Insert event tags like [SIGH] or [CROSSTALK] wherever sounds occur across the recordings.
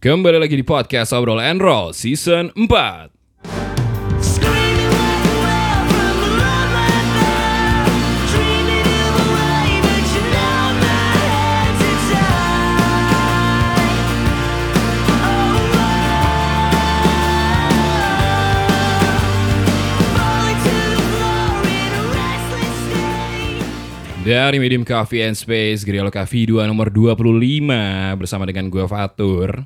Kembali lagi di podcast Obrol and Roll Season 4 Dari Medium Coffee and Space Grill Coffee 2 nomor 25 Bersama dengan gue Fatur.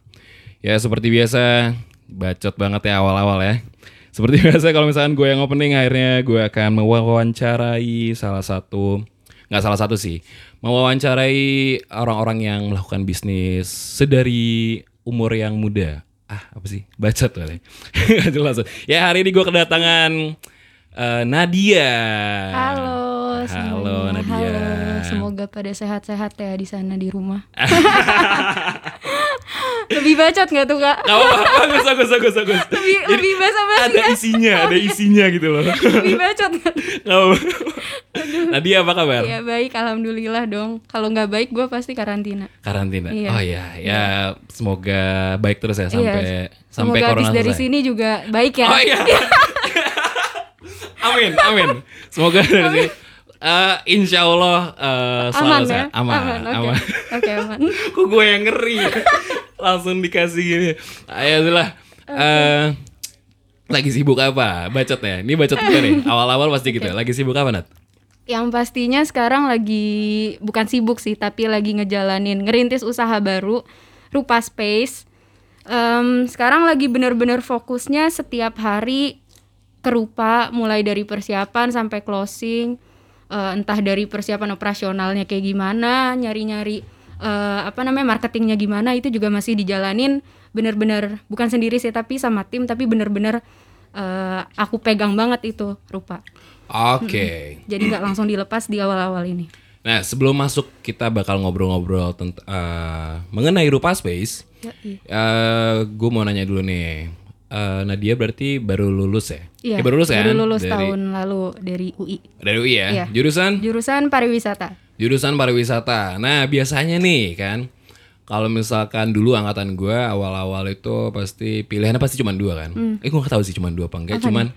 Ya seperti biasa Bacot banget ya awal-awal ya. Seperti [LAUGHS] biasa kalau misalkan gue yang opening Akhirnya gue akan mewawancarai salah satu nggak salah satu sih Mewawancarai orang-orang yang melakukan bisnis Sedari umur yang muda. Ah apa sih? Bacot kali [LAUGHS] Gak jelas. Ya hari ini gue kedatangan eh, Nadia. Halo, Halo, semuanya. Nadia. Halo, semoga pada sehat-sehat ya di sana di rumah. [LAUGHS] lebih bacot nggak tuh kak? Apa-apa, bagus, bagus, bagus, bagus. Lebih Jadi, lebih basa-basi Ada ya? isinya, ada isinya gitu loh. Lebih bacot nggak? Nadia apa kabar? Ya baik, alhamdulillah dong. Kalau nggak baik gue pasti karantina. Karantina. Iya. Oh iya, ya semoga baik terus ya sampai iya. sampai Semoga habis corona dari selesai. sini juga baik ya. Oh iya. [LAUGHS] amin, amin. Semoga dari sini. Eh, insya Allah eh, selalu aman ya? sehat. Aman, Oke, aman. Oke [LAUGHS] aman. Kok gue yang ngeri [LAUGHS] Langsung dikasih gini Ayo lah Eh, Lagi sibuk apa? Bacot ya? Ini bacot juga nih [LAUGHS] Awal-awal pasti gitu ya Lagi sibuk apa Nat? Yang pastinya sekarang lagi bukan sibuk sih, tapi lagi ngejalanin ngerintis usaha baru, Rupa Space. Em, sekarang lagi bener-bener fokusnya setiap hari ke Rupa, mulai dari persiapan sampai closing, Eh, entah dari persiapan operasionalnya kayak gimana, nyari-nyari eh, apa namanya marketingnya gimana, itu juga masih dijalanin bener-bener bukan sendiri sih, tapi sama tim, tapi bener-bener eh, aku pegang banget itu Rupa. Oke Jadi nggak langsung dilepas di awal-awal ini. Nah sebelum masuk Kita bakal ngobrol-ngobrol tentang Mengenai Rupa Space Yoi. eh Gue mau nanya dulu nih Eh, Nadia berarti baru lulus ya? Iya. Eh, baru lulus kan? Baru lulus dari, tahun lalu dari UI. Dari UI ya? Iya. Jurusan? Jurusan pariwisata. Jurusan pariwisata. Nah, biasanya nih kan, kalau misalkan dulu angkatan gue awal-awal itu pasti pilihannya pasti cuma dua kan. Hmm. Eh, gue gak tahu sih cuma dua apa enggak, cuman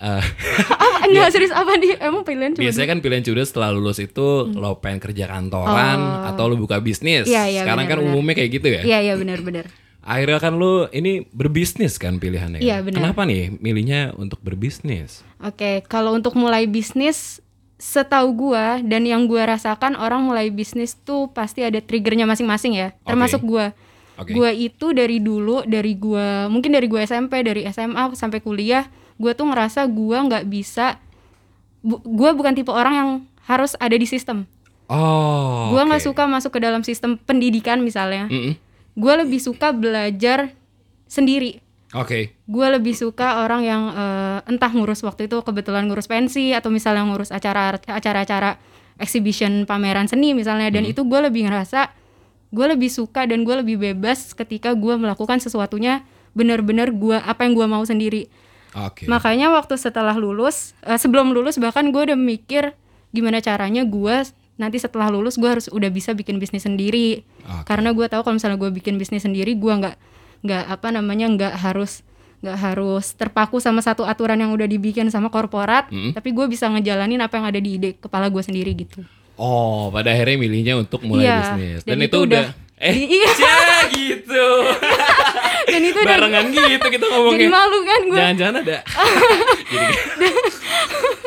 eh, [LAUGHS] Ah, enggak serius apa di emang pilihan cuma biasanya kan pilihan sudah setelah lulus itu lo pengen kerja kantoran atau lo buka bisnis. Hmm. Oh. Iya, iya, Sekarang kan benar-benar. umumnya kayak gitu ya. Iya iya benar-benar. Akhirnya kan lo ini berbisnis kan pilihannya. kan? Iya, benar. Kenapa nih milihnya untuk berbisnis? Oke, kalau untuk mulai bisnis setahu gua dan yang gua rasakan orang mulai bisnis tuh pasti ada triggernya masing-masing ya, termasuk gua. Oke. Gua itu dari dulu dari gua mungkin dari gua SMP, dari SMA sampai kuliah, gua tuh ngerasa gua nggak bisa bu- gua bukan tipe orang yang harus ada di sistem. Oh. Gua nggak oke. suka masuk ke dalam sistem pendidikan misalnya. Mm-mm. Gue lebih suka belajar sendiri Oke. gue lebih suka orang yang eh, entah ngurus waktu itu kebetulan ngurus pensi atau misalnya ngurus acara acara-acara exhibition pameran seni misalnya dan itu gue lebih ngerasa gue lebih suka dan gue lebih bebas ketika gue melakukan sesuatunya benar-benar gue apa yang gue mau sendiri Oke. makanya waktu setelah lulus eh, sebelum lulus bahkan gue udah mikir gimana caranya gue nanti setelah lulus gue harus udah bisa bikin bisnis sendiri Oke. karena gue tahu kalau misalnya gue bikin bisnis sendiri gue nggak nggak apa namanya nggak harus nggak harus terpaku sama satu aturan yang udah dibikin sama korporat Mm. tapi gue bisa ngejalanin apa yang ada di ide kepala gue sendiri gitu Oh, pada akhirnya milihnya untuk mulai Iya, bisnis. Dan, dan itu, itu udah, udah- eh Iya. ya gitu. [LAUGHS] dan itu udah Barengan gitu kita jadi ngomongnya. malu kan gue Jangan-jangan ada. [LAUGHS] Jadi [LAUGHS]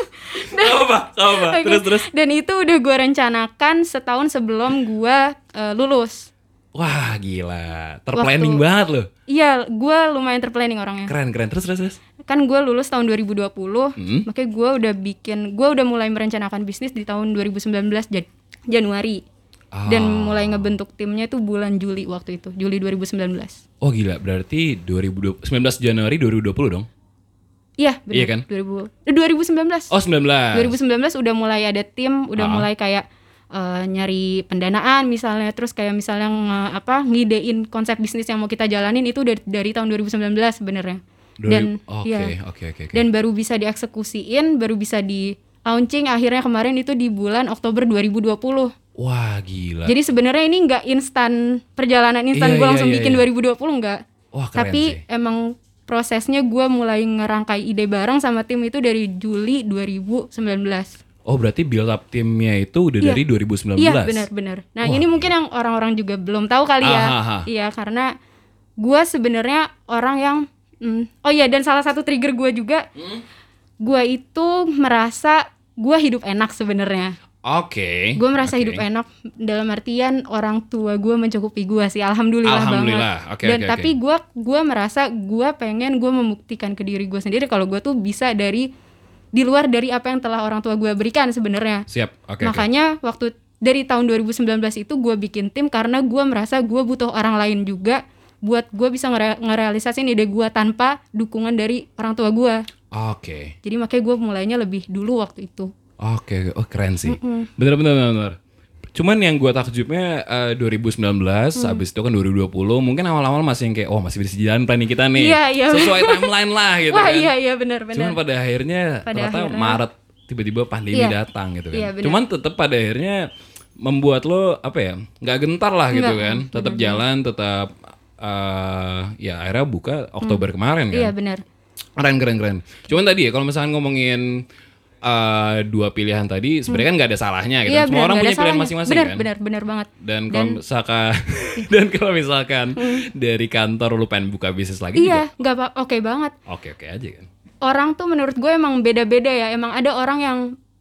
Gak apa, apa. Oke. Terus terus. dan itu udah gue rencanakan setahun sebelum gue eh, lulus Wah, gila. Terplanning Waktu- banget loh. Iya, gue lumayan terplanning orangnya. Keren, keren. Terus terus terus. Kan gue lulus tahun 2020, Hmm. makanya gue udah bikin, gue udah mulai merencanakan bisnis di tahun 2019 Jan- Januari. Ah. Dan mulai ngebentuk timnya itu bulan Juli waktu itu, Juli 2019. Oh gila, berarti 2020, 19 Januari 2020 dong? Iya, benar. Iya kan? 2000, eh, 2019. Oh 19. 2019 udah mulai ada tim, udah Ah. mulai kayak eh, nyari pendanaan misalnya, terus kayak misalnya nge- apa ngidein konsep bisnis yang mau kita jalanin itu dari, dari tahun 2019 sebenarnya. Dan Oke, iya. oke, oke, oke. dan baru bisa dieksekusiin, baru bisa di launching akhirnya kemarin itu di bulan Oktober 2020. Wah gila. Jadi sebenarnya ini nggak instan perjalanan instan Iya, gue iya, langsung iya, bikin iya. 2020 nggak. Wah keren Tapi sih. emang prosesnya gue mulai ngerangkai ide bareng sama tim itu dari Juli 2019. Oh berarti build up timnya itu udah Iya. dari 2019. Iya benar-benar. Nah Wah, ini mungkin yang orang-orang juga belum tahu kali ya. Ah, ah, ah. Iya karena gue sebenarnya orang yang hmm, oh iya dan salah satu trigger gue juga, Hmm? gue itu merasa gue hidup enak sebenarnya. Oke. Gue merasa Oke. hidup enak dalam artian orang tua gue mencukupi gue sih, alhamdulillah, Alhamdulillah. banget. Oke, Dan oke. tapi gue gue merasa gue pengen gue membuktikan ke diri gue sendiri kalau gue tuh bisa dari di luar dari apa yang telah orang tua gue berikan sebenarnya. Siap. Oke. oke. Makanya waktu dari tahun 2019 itu gue bikin tim karena gue merasa gue butuh orang lain juga buat gue bisa ngere ngerealisasin ide gue tanpa dukungan dari orang tua gue. Oke. Jadi makanya gue mulainya lebih dulu waktu itu. Oke, oh keren sih. Bener bener bener. bener. Cuman yang gue takjubnya eh, 2019, Mm. habis itu kan 2020, mungkin awal-awal masih yang kayak, oh masih bisa jalan planning kita nih. Iya, iya. Sesuai timeline lah gitu Wah kan. iya iya benar Cuman benar. pada akhirnya Pada ternyata akhirnya- Maret tiba-tiba pandemi Iya. datang gitu kan. Iya, benar. Cuman tetap pada akhirnya membuat lo apa ya nggak gentar lah gitu Nggak, kan. Tetap jalan, tetap eh, ya akhirnya buka Oktober kemarin kan. Iya benar. Keren keren keren. Cuman tadi ya kalau misalkan ngomongin eh, dua pilihan tadi sebenarnya kan nggak ada salahnya gitu. Iya Semua benar. orang punya pilihan masing-masing Benar kan. benar benar banget. Dan kalau misalkan [LAUGHS] [LAUGHS] dan kalau misalkan dari kantor lu pengen buka bisnis lagi Iya nggak apa oke banget. juga oke oke aja kan. Orang tuh menurut gue emang beda-beda ya. Emang ada orang yang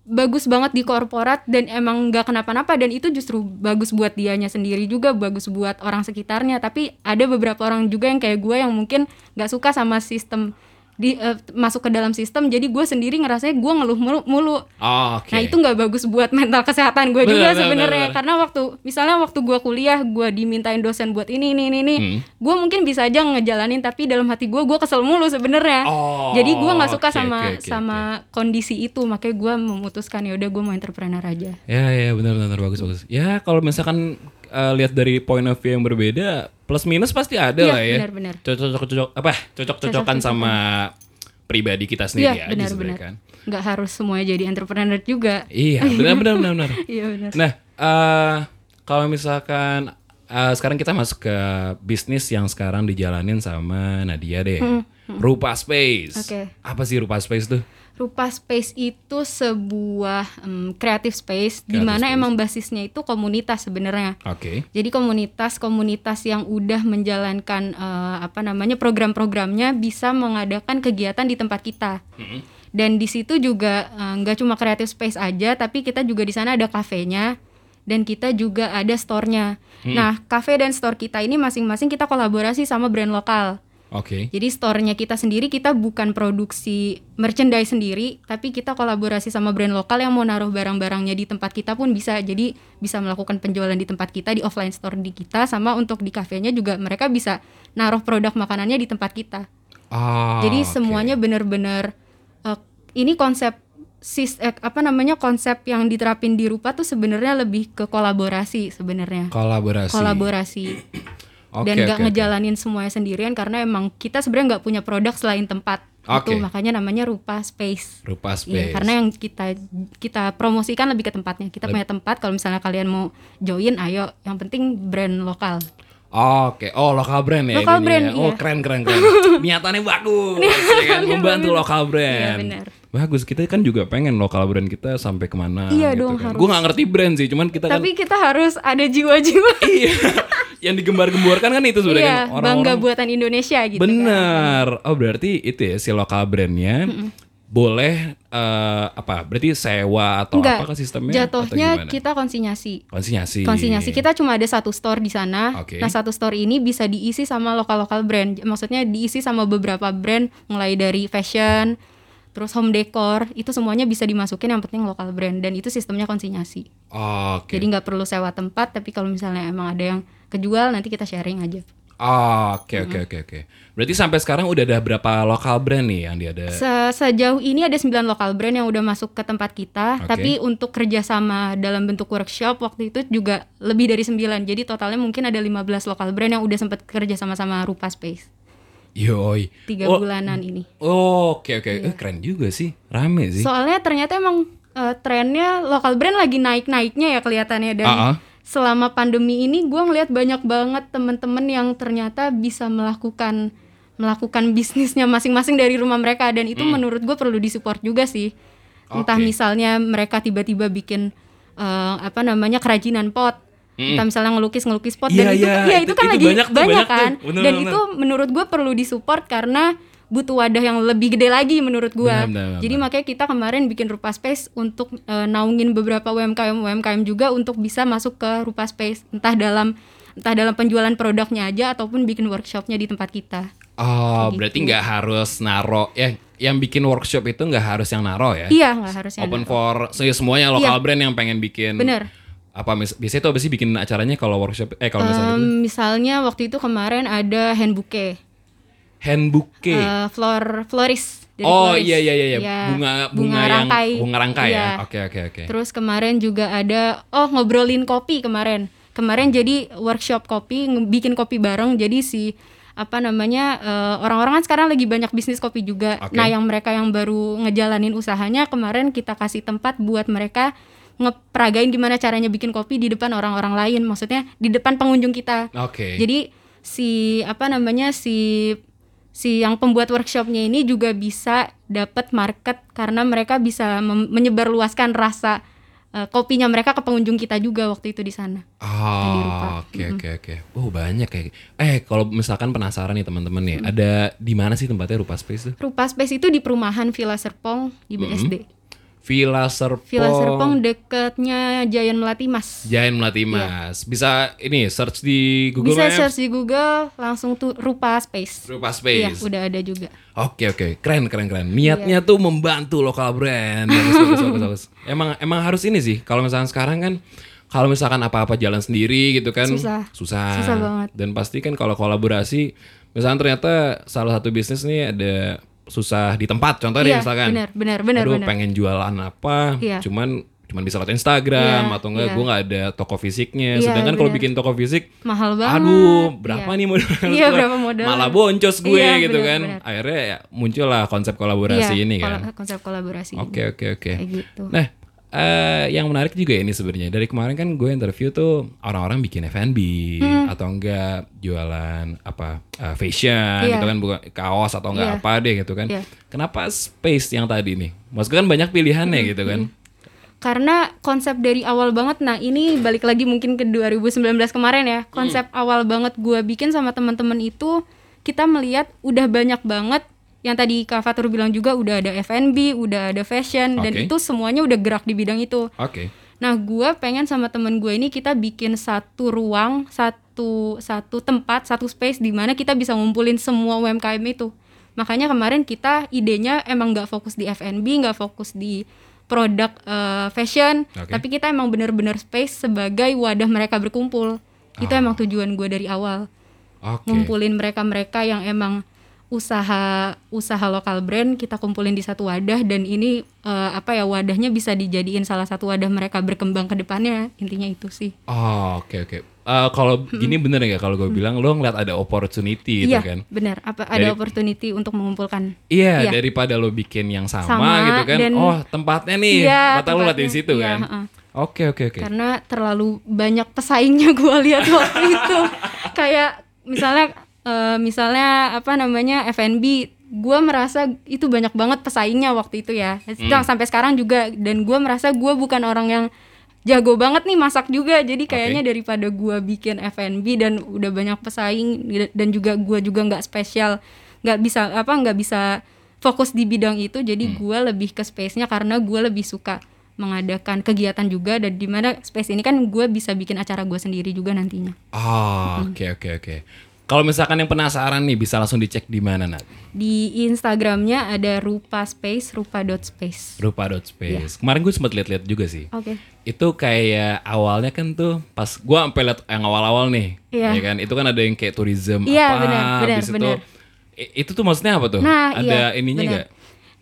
bagus banget di korporat dan emang nggak kenapa-napa dan itu justru bagus buat dianya sendiri juga bagus buat orang sekitarnya tapi ada beberapa orang juga yang kayak gue yang mungkin nggak suka sama sistem di eh, masuk ke dalam sistem jadi gue sendiri ngerasanya gue ngeluh mulu, mulu. Oh, oke. Nah itu nggak bagus buat mental kesehatan gue juga benar, sebenarnya benar. karena waktu misalnya waktu gue kuliah gue dimintain dosen buat ini ini ini, ini Hmm. gue mungkin bisa aja ngejalanin tapi dalam hati gue gue kesel mulu sebenarnya. Oh, Jadi gue nggak suka oke, sama oke, oke, sama kondisi itu makanya gue memutuskan ya udah gue mau entrepreneur aja. Ya ya benar benar bagus bagus. Ya kalau misalkan eh, lihat dari point of view yang berbeda, plus minus pasti ada Iya, lah ya. benar-benar. Cocok cocok apa? Cocok cocokan sama pribadi kita sendiri Iya aja sebenarnya benar-benar. kan. Nggak harus semuanya jadi entrepreneur juga. Iya benar benar benar benar. [LAUGHS] Iya benar. Nah, eh kalau misalkan eh, sekarang kita masuk ke bisnis yang sekarang dijalanin sama Nadia deh. Rupa Space. Hmm, Oke. Apa sih Rupa Space tuh? Rupa Space itu sebuah em, creative space di mana emang basisnya itu komunitas sebenarnya. Oke. Jadi komunitas-komunitas yang udah menjalankan eh, apa namanya program-programnya bisa mengadakan kegiatan di tempat kita. Dan di situ juga eh, nggak cuma creative space aja, tapi kita juga di sana ada kafenya dan kita juga ada store-nya. Nah, kafe dan store kita ini masing-masing kita kolaborasi sama brand lokal. Oke. Jadi store-nya kita sendiri kita bukan produksi merchandise sendiri, tapi kita kolaborasi sama brand lokal yang mau naruh barang-barangnya di tempat kita pun bisa. Jadi bisa melakukan penjualan di tempat kita di offline store di kita sama untuk di kafenya juga mereka bisa naruh produk makanannya di tempat kita. Ah, Jadi oke. semuanya benar-benar eh, ini konsep sis eh, apa namanya konsep yang diterapin di Rupa tuh sebenarnya lebih ke kolaborasi sebenarnya. kolaborasi. Kolaborasi [CLEARS THROAT] Oke, dan nggak oke. ngejalanin semuanya sendirian karena emang kita sebenarnya nggak punya produk selain tempat Oke. itu makanya namanya rupa space. Rupa Iya, Space. karena yang kita kita promosikan lebih ke tempatnya. Kita punya tempat kalau misalnya kalian mau join, ayo. Yang penting brand lokal. Oke, oh lokal brand ya. Lokal brand, Oh iya. keren keren [LAUGHS] keren. Niatannya bagus, ya kan? membantu lokal brand. Iya, benar. Bagus, kita kan juga pengen lokal brand kita sampai ke mana. Iya gitu dong, kan. harus. Gue nggak ngerti brand sih, cuman kita kan Tapi kita harus ada jiwa-jiwa. [LAUGHS] iya, yang digembar-gemborkan kan itu sebenarnya Iya, kan bangga orang-orang. buatan Indonesia gitu. kan. Bener. Oh berarti itu ya si lokal brandnya boleh eh, apa? Berarti sewa atau Enggak. apa kan sistemnya? Jatuhnya kita konsinyasi. konsinyasi. Konsinyasi kita cuma ada satu store di sana. Oke. Nah satu store ini bisa diisi sama lokal-lokal brand. Maksudnya diisi sama beberapa brand, mulai dari fashion, terus home decor, itu semuanya bisa dimasukin. Yang penting lokal brand dan itu sistemnya konsinyasi. Oke. Jadi nggak perlu sewa tempat. Tapi kalau misalnya emang ada yang kejual, nanti kita sharing aja. Oh, Oke oke oke oke. Berarti sampai sekarang udah ada berapa lokal brand nih yang dia ada? Se- Sejauh ini ada 9 lokal brand yang udah masuk ke tempat kita, Oke. tapi untuk kerjasama dalam bentuk workshop waktu itu juga lebih dari 9. Jadi totalnya mungkin ada 15 lokal brand yang udah sempat kerja sama-sama Rupa Space. Yoi. Tiga Oh, bulanan ini. oh, Oke oke. Eh, keren juga sih. Rame sih. Soalnya ternyata emang eh, trennya lokal brand lagi naik-naiknya ya kelihatannya dan Ah, ah. Selama pandemi ini gue ngeliat banyak banget temen-temen yang ternyata bisa melakukan melakukan bisnisnya masing-masing dari rumah mereka dan itu menurut gue perlu disupport juga sih entah Hmm. Oke. misalnya mereka tiba-tiba bikin eh, apa namanya kerajinan pot entah misalnya ngelukis ngelukis pot Hmm. Iya, dan itu iya, ya itu, itu- kan itu lagi banyak banyak, banyak tuh. kan Bener, dan bener. itu menurut gue perlu disupport karena butuh wadah yang lebih gede lagi menurut gue Benar, benar, jadi benar. makanya kita kemarin bikin Rupa Space untuk eh, naungin beberapa UMKM UMKM juga untuk bisa masuk ke Rupa Space entah dalam entah dalam penjualan produknya aja ataupun bikin workshopnya di tempat kita. Oh, Gitu. berarti nggak harus naro ya yang bikin workshop itu nggak harus yang naro ya? Iya nggak harus yang Open naro. for so, ya semuanya lokal Iya. brand yang pengen bikin. Bener. Apa mis- biasanya tuh apa sih bikin acaranya kalau workshop eh kalau misalnya gitu? misalnya waktu itu kemarin ada hand bouquet, hand bouquet. eh, flor floris. dari oh floris. iya iya iya, iya. Iya, bunga bunga, yang rangkai. bunga rangkai Iya. ya. Oke oke oke. Terus kemarin juga ada oh ngobrolin kopi kemarin. Kemarin jadi workshop kopi, bikin kopi bareng. Jadi si apa namanya eh, orang-orang kan sekarang lagi banyak bisnis kopi juga. Oke. Nah, yang mereka yang baru ngejalanin usahanya kemarin kita kasih tempat buat mereka ngeperagain gimana caranya bikin kopi di depan orang-orang lain. Maksudnya di depan pengunjung kita. Oke. Jadi si apa namanya si si yang pembuat workshopnya ini juga bisa dapat market karena mereka bisa menyebarluaskan rasa eh, kopinya mereka ke pengunjung kita juga waktu itu di sana. Oh, oke oke oke. Oh, banyak kayak. Eh, kalau misalkan penasaran nih teman-teman nih, ada di mana sih tempatnya Rupa Space tuh? Rupa Space itu di perumahan Villa Serpong di BSD. Villa Serpong. Villa Serpong dekatnya Giant Melati Mas. Giant Melati Mas. Bisa ini search di Google Bisa Maps. search di Google langsung tuh Rupa Space. Rupa Iya, Space. udah ada juga. Oke oke, keren keren keren. Niatnya Iya. tuh membantu lokal brand. Bagus, bagus, bagus, bagus. [LAUGHS] Emang emang harus ini sih. Kalau misalkan sekarang kan kalau misalkan apa-apa jalan sendiri gitu kan Susah. susah. Susah banget. Dan pasti kan kalau kolaborasi misalkan ternyata salah satu bisnis nih ada susah di tempat contohnya Iya, misalkan. benar, benar, benar, Aduh, benar. pengen jualan apa, Iya. cuman cuman bisa lewat Instagram Iya, atau enggak iya. gue nggak ada toko fisiknya. Iya, Sedangkan kalau bikin toko fisik Mahal banget. Aduh, berapa Iya. nih modal? Iya, [LAUGHS] berapa modal? Malah boncos gue Iya, gitu benar, kan. benar. Akhirnya ya muncullah konsep kolaborasi Iya, ini kan. konsep kolaborasi. Oke oke oke. Gitu. Nah, eh, yang menarik juga ini sebenarnya dari kemarin kan gue interview tuh orang-orang bikin F&B Hmm. atau enggak jualan apa eh, fashion Iya. gitu kan bukan kaos atau enggak Iya. apa deh gitu kan. Iya. Kenapa space yang tadi nih? Maksudnya kan banyak pilihannya Hmm, gitu kan. Karena konsep dari awal banget, nah ini balik lagi mungkin ke 2019 kemarin ya. Konsep awal banget gua bikin sama teman-teman itu kita melihat udah banyak banget yang tadi Kak Fatur bilang juga udah ada F&B, udah ada fashion dan Oke. itu semuanya udah gerak di bidang itu. Oke. Nah, gua pengen sama temen gue ini kita bikin satu ruang, satu satu tempat, satu space di mana kita bisa ngumpulin semua UMKM itu. Makanya kemarin kita idenya emang nggak fokus di F&B, nggak fokus di produk eh, fashion, Oke. tapi kita emang bener-bener space sebagai wadah mereka berkumpul. Itu Ah. emang tujuan gue dari awal, Oke. ngumpulin mereka-mereka yang emang usaha usaha lokal brand kita kumpulin di satu wadah dan ini eh, apa ya wadahnya bisa dijadiin salah satu wadah mereka berkembang ke depannya intinya itu sih Oh, oke oke. Eh, kalau gini bener nggak kalau gue bilang lo ngeliat ada opportunity gitu iya kan? benar apa Dari- ada opportunity untuk mengumpulkan Iya, Iya. daripada lo bikin yang sama, Sama, gitu kan. dan- oh, tempatnya nih. Iya, Kata lo liat di situ Iya, kan. heeh. Oke, oke, oke. karena terlalu banyak pesaingnya gue lihat waktu itu [LAUGHS] kayak misalnya eh, misalnya apa namanya F&B gue merasa itu banyak banget pesaingnya waktu itu ya Hmm. sampai sekarang juga dan gue merasa gue bukan orang yang jago banget nih masak juga jadi kayaknya daripada gue bikin F&B dan udah banyak pesaing dan juga gue juga nggak spesial nggak bisa apa nggak bisa fokus di bidang itu jadi Hmm. gue lebih ke space-nya karena gue lebih suka mengadakan kegiatan juga dan di mana space ini kan gue bisa bikin acara gue sendiri juga nantinya Oh, oke, oke, oke. Kalau misalkan yang penasaran nih bisa langsung dicek di mana Nat? di Instagramnya ada rupa space rupa dot space Rupa dot space. Kemarin gue sempat lihat-lihat juga sih. oke Itu kayak awalnya kan tuh pas gue sampai lihat yang awal-awal nih, Iya. ya kan? Itu kan ada yang kayak tourism Iya, apa, benar, benar, habis itu itu tuh maksudnya apa tuh? nah ada iya ininya benar. nggak?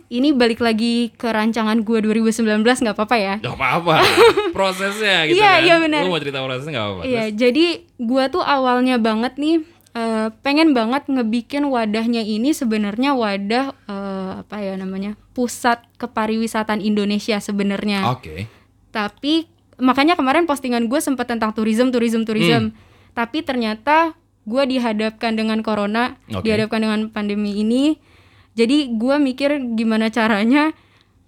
ini balik lagi ke rancangan gue 2019 nggak apa-apa ya Gak apa-apa. [LAUGHS] Prosesnya gitu Iya, kan. iya, benar. Lu mau cerita prosesnya gak apa-apa. Iya, jadi gua tuh awalnya banget nih eh, pengen banget ngebikin wadahnya ini sebenarnya wadah eh, apa ya namanya pusat kepariwisataan Indonesia sebenarnya. Oke. Tapi makanya kemarin postingan gue sempat tentang tourism, tourism, tourism. Tapi ternyata gue dihadapkan dengan corona, Oke. dihadapkan dengan pandemi ini. Jadi gue mikir gimana caranya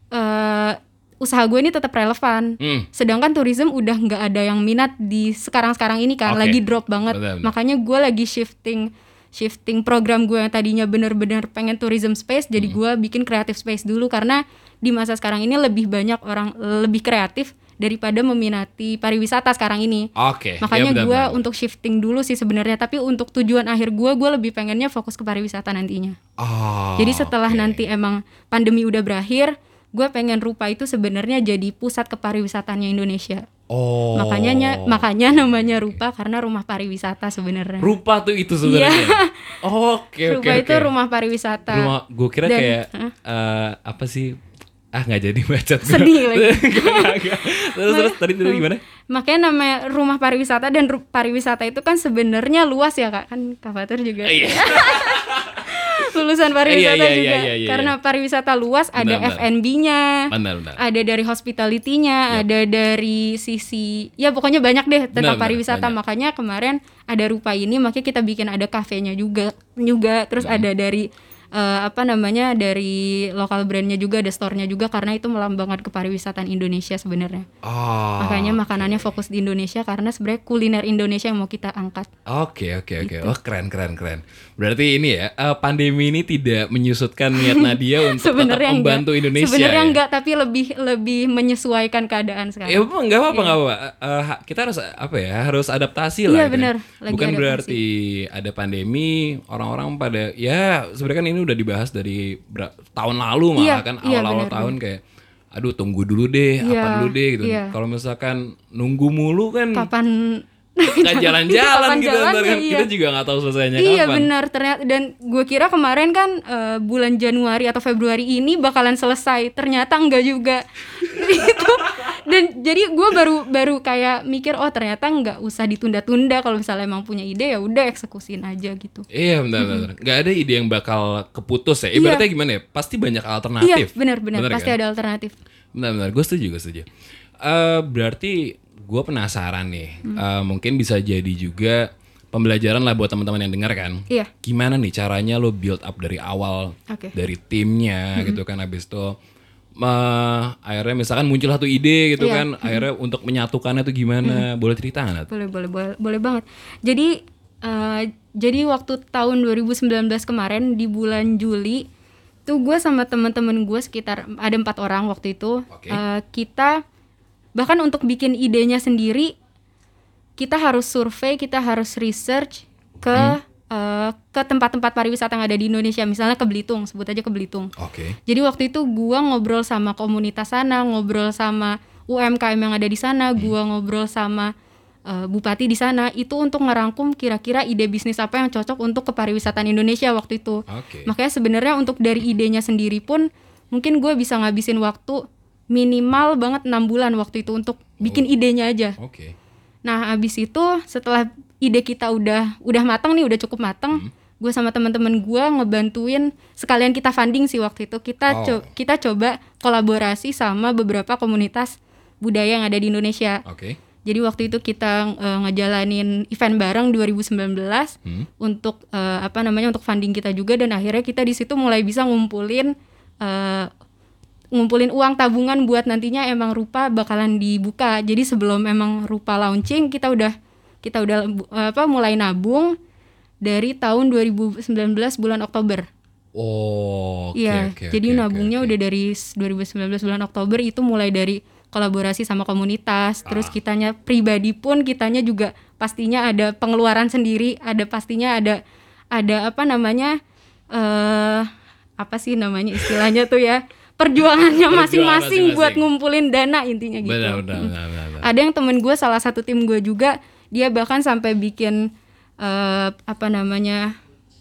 eh usaha gue ini tetap relevan. Hmm. Sedangkan tourism udah nggak ada yang minat di sekarang-sekarang ini kan, Oke. lagi drop banget. Benar, benar. Makanya gue lagi shifting shifting program gue yang tadinya bener-bener pengen tourism space, jadi Hmm. gue bikin creative space dulu karena di masa sekarang ini lebih banyak orang lebih kreatif daripada meminati pariwisata sekarang ini. Oke. Makanya ya gue untuk shifting dulu sih sebenarnya, tapi untuk tujuan akhir gue, gue lebih pengennya fokus ke pariwisata nantinya. Oh, Jadi setelah oke. nanti emang pandemi udah berakhir, gue pengen rupa itu sebenarnya jadi pusat kepariwisataannya Indonesia. Oh. Makanya nya- makanya namanya rupa karena rumah pariwisata sebenarnya. rupa tuh itu sebenarnya. Oh, Oke oke rupa oke. itu rumah pariwisata. Rumah gue kira Dan- kayak eh, apa sih? Ah nggak jadi baca. Sedih lagi. [LAUGHS] terus terus tadi tadi gimana? Makanya namanya rumah pariwisata dan pariwisata itu kan sebenarnya luas ya kak. Kan Kak Fatur juga Iya. [LAUGHS] lulusan pariwisata Iya, iya, juga. iya, iya, iya. Karena pariwisata luas ada Benar. F&B-nya. Ada dari hospitality-nya, ada dari sisi ya pokoknya banyak deh tentang Benar, benar, pariwisata. banyak. Makanya kemarin ada rupa ini makanya kita bikin ada kafenya juga juga terus Hmm. ada dari eh, apa namanya dari lokal brandnya juga ada store-nya juga karena itu melambangkan kepariwisataan Indonesia sebenarnya. Oh. Makanya makanannya fokus di Indonesia karena sebenarnya kuliner Indonesia yang mau kita angkat. Oke oke oke. Gitu. Oh keren keren keren. Berarti ini ya eh, pandemi ini tidak menyusutkan niat Nadia [LAUGHS] untuk tetap Sebenarnya enggak. membantu Indonesia. Sebenarnya ya? enggak, tapi lebih lebih menyesuaikan keadaan sekarang. Ya apa nggak apa-apa Iya. nggak apa-apa. Ha- kita harus apa ya harus adaptasi lah. Iya, gitu ya. benar. Lagi Bukan adaptasi. berarti ada pandemi orang-orang pada ya sebenarnya kan ini udah dibahas dari tahun lalu malah Iya, kan iya, awal-awal benar, tahun kayak aduh tunggu dulu deh apa Iya, dulu deh gitu. iya. Kalau misalkan nunggu mulu kan Kapan [LAUGHS] nggak jalan-jalan Kapan gitu ntar jalannya, kan iya. kita juga nggak tahu selesainya Iya kapan. benar ternyata dan gue kira kemarin kan eh, bulan Januari atau Februari ini bakalan selesai ternyata enggak juga [LAUGHS] itu dan jadi gue baru baru kayak mikir oh ternyata nggak usah ditunda-tunda kalau misalnya emang punya ide ya udah eksekusin aja gitu Iya benar benar. Nggak ada ide yang bakal keputus ya. Iya. Ibaratnya gimana ya? Pasti banyak iya alternatif. benar-benar Bener pasti kan? ada alternatif Benar-benar, gue setuju, gue setuju. Eh, berarti gue penasaran nih, Hmm. Eh, mungkin bisa jadi juga pembelajaran lah buat teman-teman yang dengar kan. iya Gimana nih caranya lo build up dari awal. Hmm. dari timnya gitu kan, habis itu eh, akhirnya misalkan muncul satu ide gitu Iya. kan, akhirnya untuk menyatukannya tuh gimana? Boleh cerita nggak? Boleh boleh boleh boleh banget jadi eh, jadi waktu tahun 2019 kemarin di bulan Juli tuh gue sama teman-teman gue sekitar ada empat orang waktu itu Oke. Eh, kita bahkan untuk bikin idenya sendiri kita harus survei kita harus research ke eh, ke tempat-tempat pariwisata yang ada di Indonesia misalnya ke Belitung sebut aja ke Belitung Oke. jadi waktu itu gua ngobrol sama komunitas sana, ngobrol sama UMKM yang ada di sana, gua ngobrol sama eh, bupati di sana itu untuk ngerangkum kira-kira ide bisnis apa yang cocok untuk kepariwisataan Indonesia waktu itu. Oke. Makanya sebenarnya untuk dari idenya sendiri pun mungkin gue bisa ngabisin waktu minimal banget enam bulan waktu itu untuk bikin idenya aja. Oke. Nah, abis itu setelah ide kita udah udah matang nih, udah cukup matang, Hmm. gue sama teman-teman gue ngebantuin sekalian kita funding sih waktu itu. Kita Oh. co- kita coba kolaborasi sama beberapa komunitas budaya yang ada di Indonesia. Oke. Jadi waktu itu kita eh, ngejalanin event bareng 2019 Hmm. untuk eh, apa namanya untuk funding kita juga dan akhirnya kita di situ mulai bisa ngumpulin eh, ngumpulin uang tabungan buat nantinya emang rupa bakalan dibuka. Jadi sebelum emang rupa launching kita udah kita udah apa mulai nabung dari tahun 2019 bulan Oktober. Oh, oke Iya, oke, jadi oke, nabungnya oke, oke. udah dari s- 2019 bulan Oktober itu mulai dari kolaborasi sama komunitas, Ah. terus kitanya pribadi pun kitanya juga pastinya ada pengeluaran sendiri, ada pastinya ada ada apa namanya eh apa sih namanya istilahnya tuh ya perjuangannya masing-masing buat ngumpulin dana intinya gitu. Benar, benar, benar, benar. Ada yang temen gue salah satu tim gue juga dia bahkan sampai bikin eh, apa namanya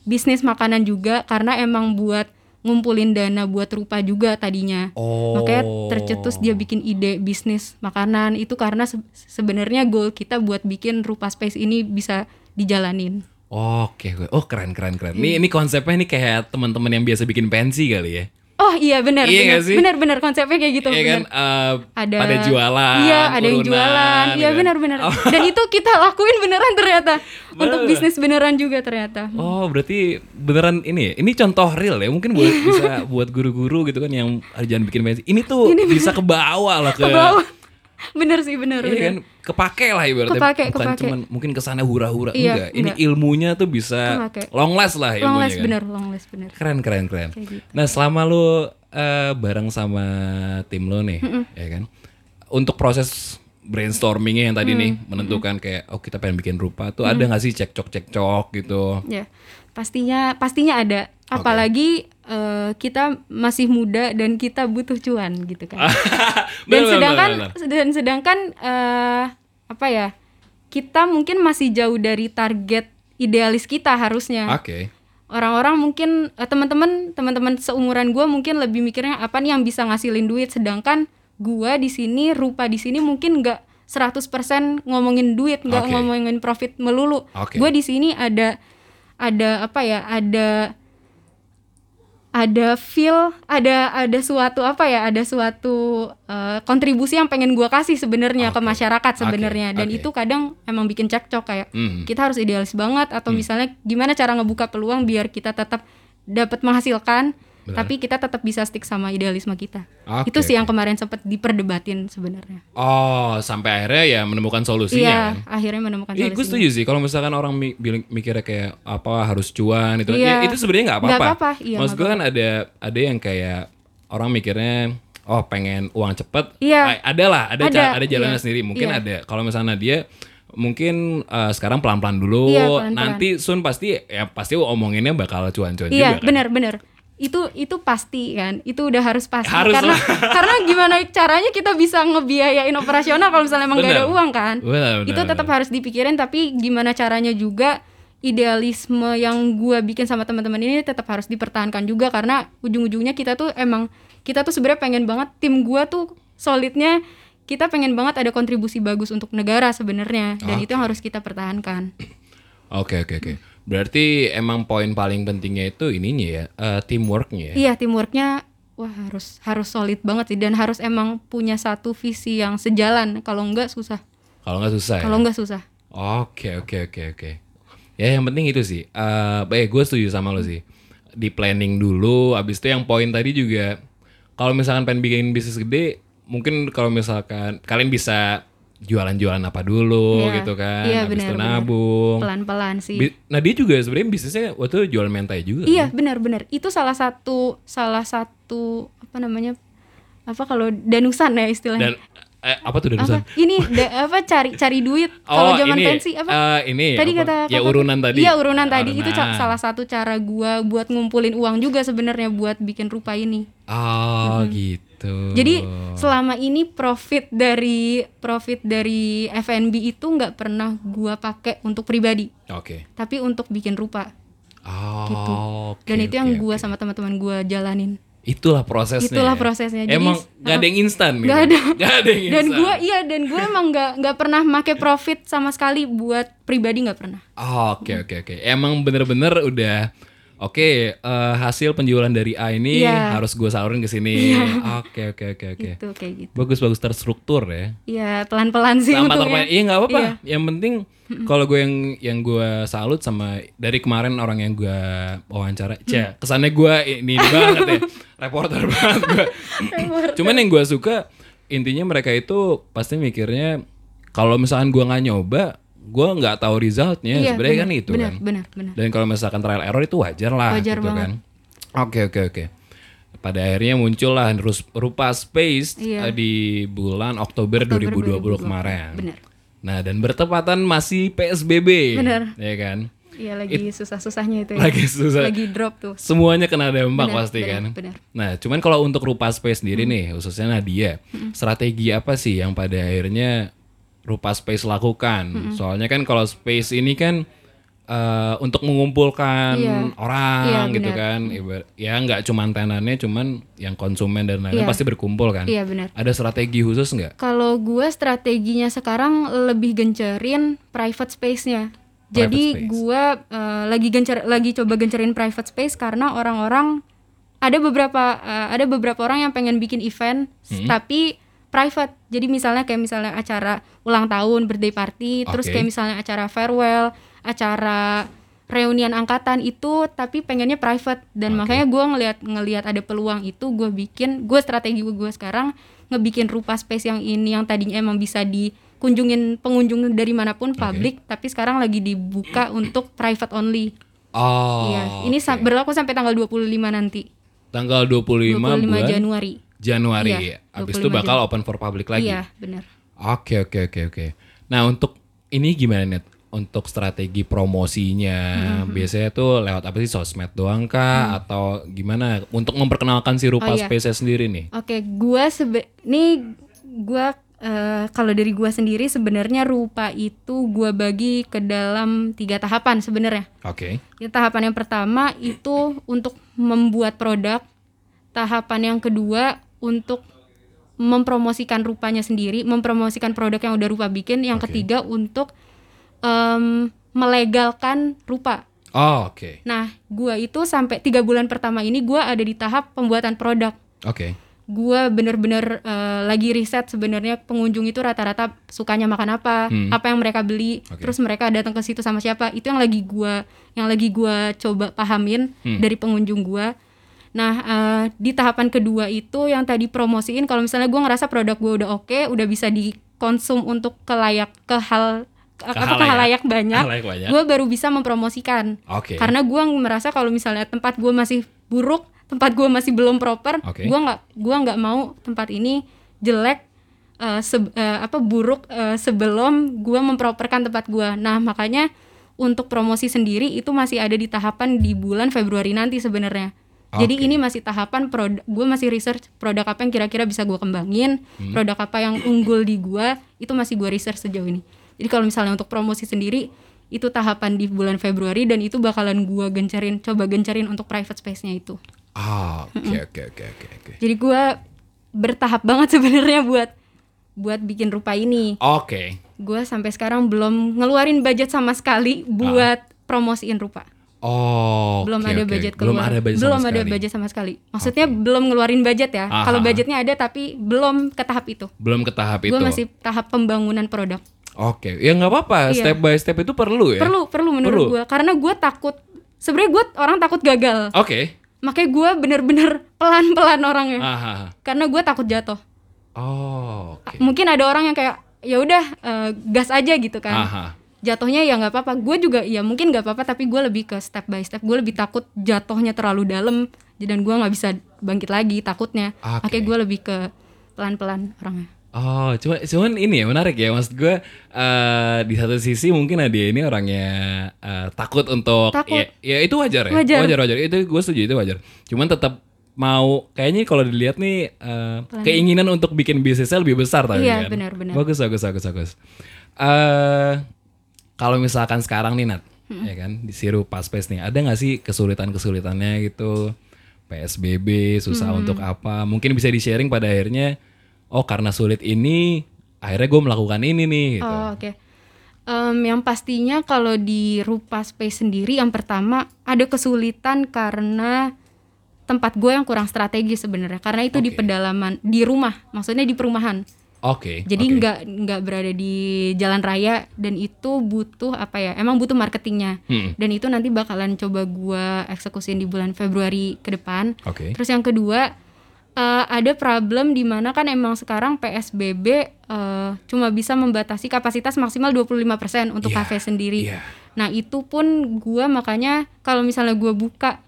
bisnis makanan juga karena emang buat ngumpulin dana buat rupa juga tadinya. Oh. Makanya tercetus dia bikin ide bisnis makanan itu karena se- sebenarnya goal kita buat bikin rupa space ini bisa dijalanin. Oke, gue. Oh keren keren keren. Nih ini konsepnya nih kayak teman-teman yang biasa bikin pensi kali ya. Oh iya benar Iya benar benar benar konsepnya kayak gitu Iya kan eh, Ada pada jualan. Iya, ada yang urunan, jualan. Iya ya kan? benar benar. Oh. Dan itu kita lakuin beneran ternyata. Untuk Bener. bisnis beneran juga ternyata. Oh berarti beneran ini ya? Ini contoh real ya Mungkin buat bisa buat guru-guru gitu kan Yang jangan bikin pensi Ini tuh bisa ke bawah lah ke, Ke bawah. [LAUGHS] Bener sih bener. Iya bener. kan Kepake lah ibaratnya Kepake, Bukan kepake. cuman mungkin ke sana hura-hura Iya, Enggak Ini enggak. ilmunya tuh bisa Kepake. Long last lah ilmunya Long last kan? bener, long last bener. Keren keren keren Kayak gitu. Nah selama lu eh, bareng sama tim lo nih ya kan Untuk proses brainstormingnya yang tadi nih menentukan kayak oh kita pengen bikin rupa tuh ada nggak sih cekcok cekcok gitu Ya, pastinya pastinya ada. Apalagi eh, kita masih muda dan kita butuh cuan gitu kan. [LAUGHS] dan Bener, bener, sedangkan bener, bener. dan sedangkan eh, apa ya? Kita mungkin masih jauh dari target idealis kita harusnya. Oke Orang-orang mungkin eh, teman-teman teman-teman seumuran gua mungkin lebih mikirnya apa nih yang bisa ngasilin duit sedangkan gua di sini rupa di sini mungkin nggak 100% ngomongin duit, nggak Oke. ngomongin profit melulu. Oke. Gue di sini ada ada apa ya? Ada ada feel, ada ada suatu apa ya? Ada suatu eh, kontribusi yang pengen gua kasih sebenarnya ke Oke. masyarakat sebenarnya. Oke, Dan oke. itu kadang emang bikin cekcok kayak Hmm. kita harus idealis banget atau misalnya gimana cara ngebuka peluang biar kita tetap dapat menghasilkan Benar. tapi kita tetap bisa stick sama idealisme kita. Oke, itu sih yang kemarin sempat diperdebatin sebenarnya. Oh, sampai akhirnya ya menemukan solusinya Iya, kan? akhirnya menemukan Iya, gue solusinya. setuju sih. Kalau misalkan orang mikirnya kayak apa harus cuan itu, Iya. ya, itu sebenarnya nggak apa-apa. apa-apa, iya, Maksud gue kan ada ada yang kayak orang mikirnya oh pengen uang cepet. Iya. Ada lah, ada Ada, ada jalannya iya. sendiri. Mungkin Iya. ada. Kalau misalnya dia mungkin eh, sekarang pelan-pelan dulu, Iya, pelan-pelan. nanti soon pasti ya pasti omonginnya bakal cuan-cuan Iya, juga kan. benar-benar. Itu itu pasti kan. Itu udah harus pasti Harus karena lah. [LAUGHS] karena gimana caranya kita bisa ngebiayain operasional kalau misalnya emang gak ada uang kan. Benar, benar, itu tetap harus dipikirin tapi gimana caranya juga idealisme yang gua bikin sama teman-teman ini tetap harus dipertahankan juga karena ujung-ujungnya kita tuh emang kita tuh sebenarnya pengen banget tim gua tuh solidnya kita pengen banget ada kontribusi bagus untuk negara sebenarnya dan itu yang harus kita pertahankan. Oke oke oke. Berarti emang poin paling pentingnya itu ininya ya, eh, teamworknya ya. Iya, teamworknya wah harus harus solid banget sih dan harus emang punya satu visi yang sejalan. Kalau enggak susah. Kalau nggak susah ya. Kalau enggak susah. Oke oke oke oke. Ya yang penting itu sih. Eh, baik gue setuju sama lo sih. Di planning dulu. Abis itu yang poin tadi juga. Kalau misalkan pengen bikin bisnis gede, mungkin kalau misalkan kalian bisa jualan-jualan apa dulu Iya. gitu kan. Iya, Abis itu benar, benar. nabung. Pelan-pelan sih. Bi- Nah dia juga sebenarnya bisnisnya waktu itu jual mentai juga. Iya, benar-benar. Itu salah satu salah satu apa namanya? Apa kalau danusan ya istilahnya? Dan eh, apa tuh danusan? apa? Ini da- apa cari cari duit kalau zaman ini, pensi apa? eh, ini tadi apa? kata ya urunan tadi. Iya, urunan tadi itu salah satu cara gua buat ngumpulin uang juga sebenarnya buat bikin rupa ini. Oh gitu. Jadi selama ini profit dari profit dari FNB itu nggak pernah gua pakai untuk pribadi, Oke. tapi untuk bikin rupa Oh. gitu. Dan itu yang gua oke. sama teman-teman gua jalanin. Itulah prosesnya. Itulah ya? prosesnya. Jadi, Emang gak ada yang instan gitu. Nggak ada. Gak ada yang Dan gua iya dan gua emang nggak nggak pernah make profit sama sekali buat pribadi nggak pernah. Oh, Oke oke oke. Emang bener-bener udah Oke, eh, hasil penjualan dari A ini Iya. harus gue salurin ke sini. Oke oke oke oke. Itu kayak gitu. Bagus bagus terstruktur ya. Iya pelan-pelan sih Sama untungnya. Iya nggak apa-apa. Iya. Yang penting kalau gue yang yang gue salut sama dari kemarin orang yang gue wawancara, Cia, kesannya gue ini banget ya, [LAUGHS] reporter banget gue. Cuman yang gue suka intinya mereka itu pasti mikirnya kalau misalkan gue nggak nyoba, gue nggak tahu resultnya. Iya, Sebenarnya benar, kan itu benar, kan. benar, benar. Dan kalau misalkan trial error itu wajar lah Wajar gitu banget. kan. Oke oke oke. Pada akhirnya muncullah rupa Space Iya. eh, di bulan Oktober, Oktober 2020 2020, kemarin. benar. Nah, dan bertepatan masih PSBB. Benar. Ya kan? Iya lagi susah-susahnya itu ya. Lagi susah. Lagi drop tuh. Semuanya kena dampak Benar, pasti benar, kan. benar. Nah, cuman kalau untuk Rupa Space sendiri nih, khususnya Nadia, strategi apa sih yang pada akhirnya Rupa Space lakukan? Soalnya kan kalau Space ini kan eh, untuk mengumpulkan Iya. orang Iya, gitu benar. kan, Ibar- ya nggak cuman tenannya, cuman yang konsumen dan lain-lain Iya. pasti berkumpul kan. Iya benar. Ada strategi khusus nggak? Kalau gua strateginya sekarang lebih gencerin private space-nya. Jadi space. gua eh, lagi gencar lagi coba gencerin private space karena orang-orang ada beberapa eh, ada beberapa orang yang pengen bikin event s- Hmm. tapi private. Jadi misalnya kayak misalnya acara ulang tahun, birthday party, terus Oke. kayak misalnya acara farewell, acara reunian angkatan itu tapi pengennya private dan Oke. makanya gua ngelihat ngelihat ada peluang itu gue bikin gue strategi gue sekarang ngebikin rupa space yang ini yang tadinya emang bisa dikunjungin pengunjung dari mana pun publik tapi sekarang lagi dibuka [CLEARS THROAT] untuk private only Oh. Iya, ini oke. berlaku sampai tanggal 25 nanti. tanggal 25, 25 bulan Januari. Januari. Iya, Habis itu 25 bakal Jan- open for public lagi. Iya, benar. Oke oke oke oke. Nah untuk ini gimana net? Untuk strategi promosinya Mm-hmm. biasanya tuh lewat apa sih sosmed doang kah atau gimana? Untuk memperkenalkan si Rupa Mm. Oh, iya. Space sendiri nih. Oke, gua sebe ini gua eh, kalau dari gua sendiri sebenarnya rupa itu gua bagi ke dalam tiga tahapan sebenarnya. Oke. Ya, tahapan yang pertama itu untuk membuat produk. Tahapan yang kedua untuk mempromosikan rupanya sendiri, mempromosikan produk yang udah rupa bikin. Yang Oke. ketiga untuk em, melegalkan rupa. Oh oke Nah, gua itu sampai tiga bulan pertama ini gua ada di tahap pembuatan produk. oke. Gua bener-bener eh, lagi riset sebenarnya pengunjung itu rata-rata sukanya makan apa, Hmm. apa yang mereka beli, Oke. terus mereka datang ke situ sama siapa. Itu yang lagi gua yang lagi gua coba pahamin Hmm. dari pengunjung gua. Nah, eh, di tahapan kedua itu yang tadi promosiin kalau misalnya gua ngerasa produk gua udah oke, udah bisa dikonsum untuk kelayak ke hal ke, apa, ke halayak banyak, Halayak banyak. gua baru bisa mempromosikan. Oke. Karena gua merasa kalau misalnya tempat gua masih buruk, tempat gua masih belum proper, Oke. gua nggak gua nggak mau tempat ini jelek eh, se- eh, apa buruk eh, sebelum gua memproperkan tempat gua. Nah, makanya untuk promosi sendiri itu masih ada di tahapan di bulan Februari nanti sebenarnya. Jadi ini masih tahapan produk gue masih research produk apa yang kira-kira bisa gua kembangin, Hmm. produk apa yang unggul di gua itu masih gua research sejauh ini. Jadi kalau misalnya untuk promosi sendiri itu tahapan di bulan Februari dan itu bakalan gua gencarin coba gencarin untuk private space-nya itu. Ah oke oke oke oke. Jadi gua bertahap banget [LAUGHS] sebenarnya buat buat bikin rupa ini. Oke. Gua sampai sekarang belum ngeluarin budget sama sekali buat promosiin rupa. Oh. belum oke, ada oke. budget Belum keluar. ada budget belum sama ada sekali. budget sama sekali. Maksudnya belum ngeluarin budget ya. Kalau budgetnya ada tapi belum ke tahap itu. Belum ke tahap itu. Gue masih tahap pembangunan produk. Oke. Ya nggak apa-apa. Iya. Step by step itu perlu ya. Perlu, perlu menurut gua karena gua takut. Sebenarnya gua orang takut gagal. Oke. Makanya gua bener-bener [LAUGHS] pelan-pelan orangnya. Aha. Karena gua takut jatuh. Oh. Oke. Mungkin ada orang yang kayak ya udah eh, gas aja gitu kan. Aha. Jatuhnya ya nggak apa-apa. Gue juga ya mungkin nggak apa-apa tapi gue lebih ke step by step. Gue lebih takut jatuhnya terlalu dalam dan gue nggak bisa bangkit lagi takutnya. Oke. Makanya gue lebih ke pelan-pelan orangnya. Oh, cuma cuman ini ya menarik ya, maksud gue eh, di satu sisi mungkin Nadia ini orangnya eh, takut untuk Takut. Ya, ya itu wajar ya, Wajar. wajar wajar itu gue setuju itu wajar. Cuman tetap mau kayaknya kalau dilihat nih eh, keinginan untuk bikin bisnisnya lebih besar tadi Iya, kan. benar-benar. Bagus bagus bagus bagus. Eh kalau misalkan sekarang nih Nat, ya kan di Siru Pas Space nih, ada nggak sih kesulitan kesulitannya gitu? PSBB susah untuk apa? Mungkin bisa di sharing pada akhirnya, oh karena sulit ini, akhirnya gue melakukan ini nih. Gitu. Oh, oke. Em, yang pastinya kalau di Rupa Space sendiri yang pertama ada kesulitan karena tempat gue yang kurang strategi sebenarnya karena itu di Oke. pedalaman di rumah maksudnya di perumahan Oke. jadi oke. nggak nggak berada di jalan raya dan itu butuh apa ya emang butuh marketingnya Hmm, dan itu nanti bakalan coba gue eksekusin di bulan Februari ke depan Oke. Terus yang kedua eh, ada problem di mana kan emang sekarang PSBB eh, cuma bisa membatasi kapasitas maksimal 25% untuk kafe sendiri. iya. Nah, itu pun gua makanya kalau misalnya gua buka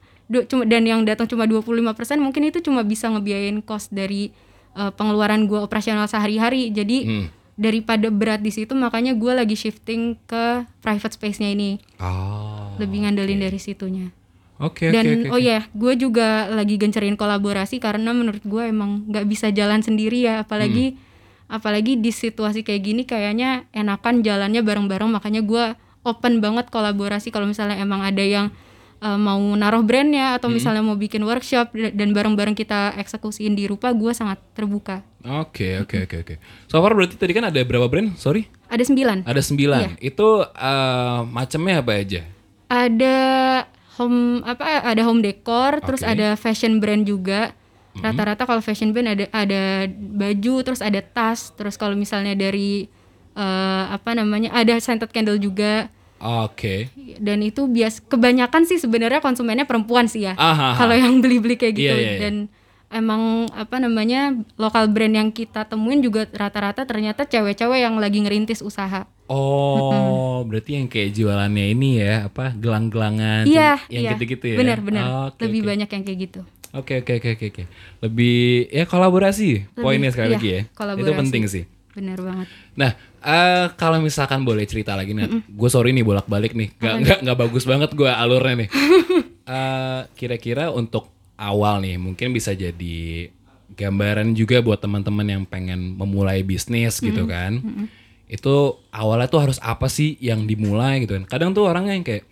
cuma dan yang datang cuma 25% mungkin itu cuma bisa ngebiayain cost dari eh, pengeluaran gua operasional sehari-hari. Jadi Hmm. daripada berat di situ makanya gua lagi shifting ke private space-nya ini. Oh. Lebih ngandelin dari situnya. Oke oke Dan oke. oh ya, gue juga lagi gencerin kolaborasi karena menurut gue emang nggak bisa jalan sendiri ya, apalagi Hmm. apalagi di situasi kayak gini kayaknya enakan jalannya bareng-bareng makanya gue open banget kolaborasi kalau misalnya emang ada yang uh, mau naruh brandnya atau misalnya mau bikin workshop da- dan bareng-bareng kita eksekusiin di rupa gue sangat terbuka Oke, oke, oke, oke. So far berarti tadi kan ada berapa brand? Sorry? ada sembilan Ada sembilan. Itu eh, macamnya apa aja? ada home apa ada home decor terus Oke. ada fashion brand juga rata-rata kalau fashion brand ada ada baju terus ada tas terus kalau misalnya dari eh, apa namanya ada scented candle juga Oke. dan itu bias kebanyakan sih sebenarnya konsumennya perempuan sih ya Aha. kalau yang beli-beli kayak gitu Iya, iya, iya. dan emang apa namanya lokal brand yang kita temuin juga rata-rata ternyata cewek-cewek yang lagi ngerintis usaha Oh, berarti yang kayak jualannya ini ya, apa gelang-gelangan, iya yang iya gitu-gitu ya? benar benar Oke, lebih oke. banyak yang kayak gitu Oke, oke, oke, oke, oke. Lebih ya kolaborasi, poinnya sekali iya, lagi ya. Itu kolaborasi. penting sih. benar banget Nah, eh kalau misalkan boleh cerita lagi nih, gue sorry nih bolak-balik nih, nggak nggak nggak bagus banget gue alurnya nih. [LAUGHS] Eh, Kira-kira untuk awal nih, mungkin bisa jadi gambaran juga buat teman-teman yang pengen memulai bisnis gitu kan. Itu awalnya tuh harus apa sih yang dimulai gitu kan? Kadang tuh orangnya yang kayak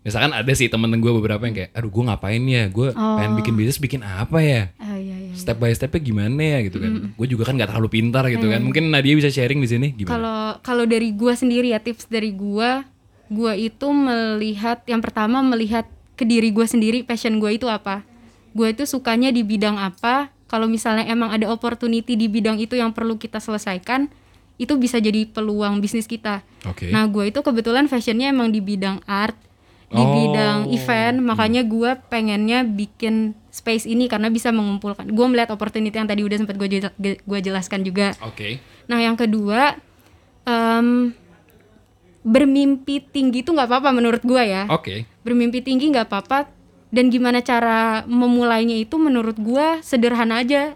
Misalkan ada sih temen gue beberapa yang kayak, aduh gue ngapain ya, gue pengen bikin bisnis, bikin apa ya? ah iya iya Step by stepnya gimana ya gitu kan? Gue juga kan nggak terlalu pintar gitu kan? Mungkin Nadia bisa sharing di sini gimana? Kalau kalau dari gua sendiri ya tips dari gua, gua itu melihat yang pertama melihat ke diri gua sendiri passion gua itu apa. Gua itu sukanya di bidang apa. Kalau misalnya emang ada opportunity di bidang itu yang perlu kita selesaikan, itu bisa jadi peluang bisnis kita. Oke. Nah, gua itu kebetulan fashionnya emang di bidang art, di Oh. bidang event, makanya gua pengennya bikin space ini karena bisa mengumpulkan. Gua melihat opportunity yang tadi udah sempat gue gua jelaskan juga. Oke. Nah, yang kedua, em, bermimpi tinggi itu nggak apa-apa menurut gua ya. Oke. Bermimpi tinggi nggak apa-apa. Dan gimana cara memulainya itu menurut gua sederhana aja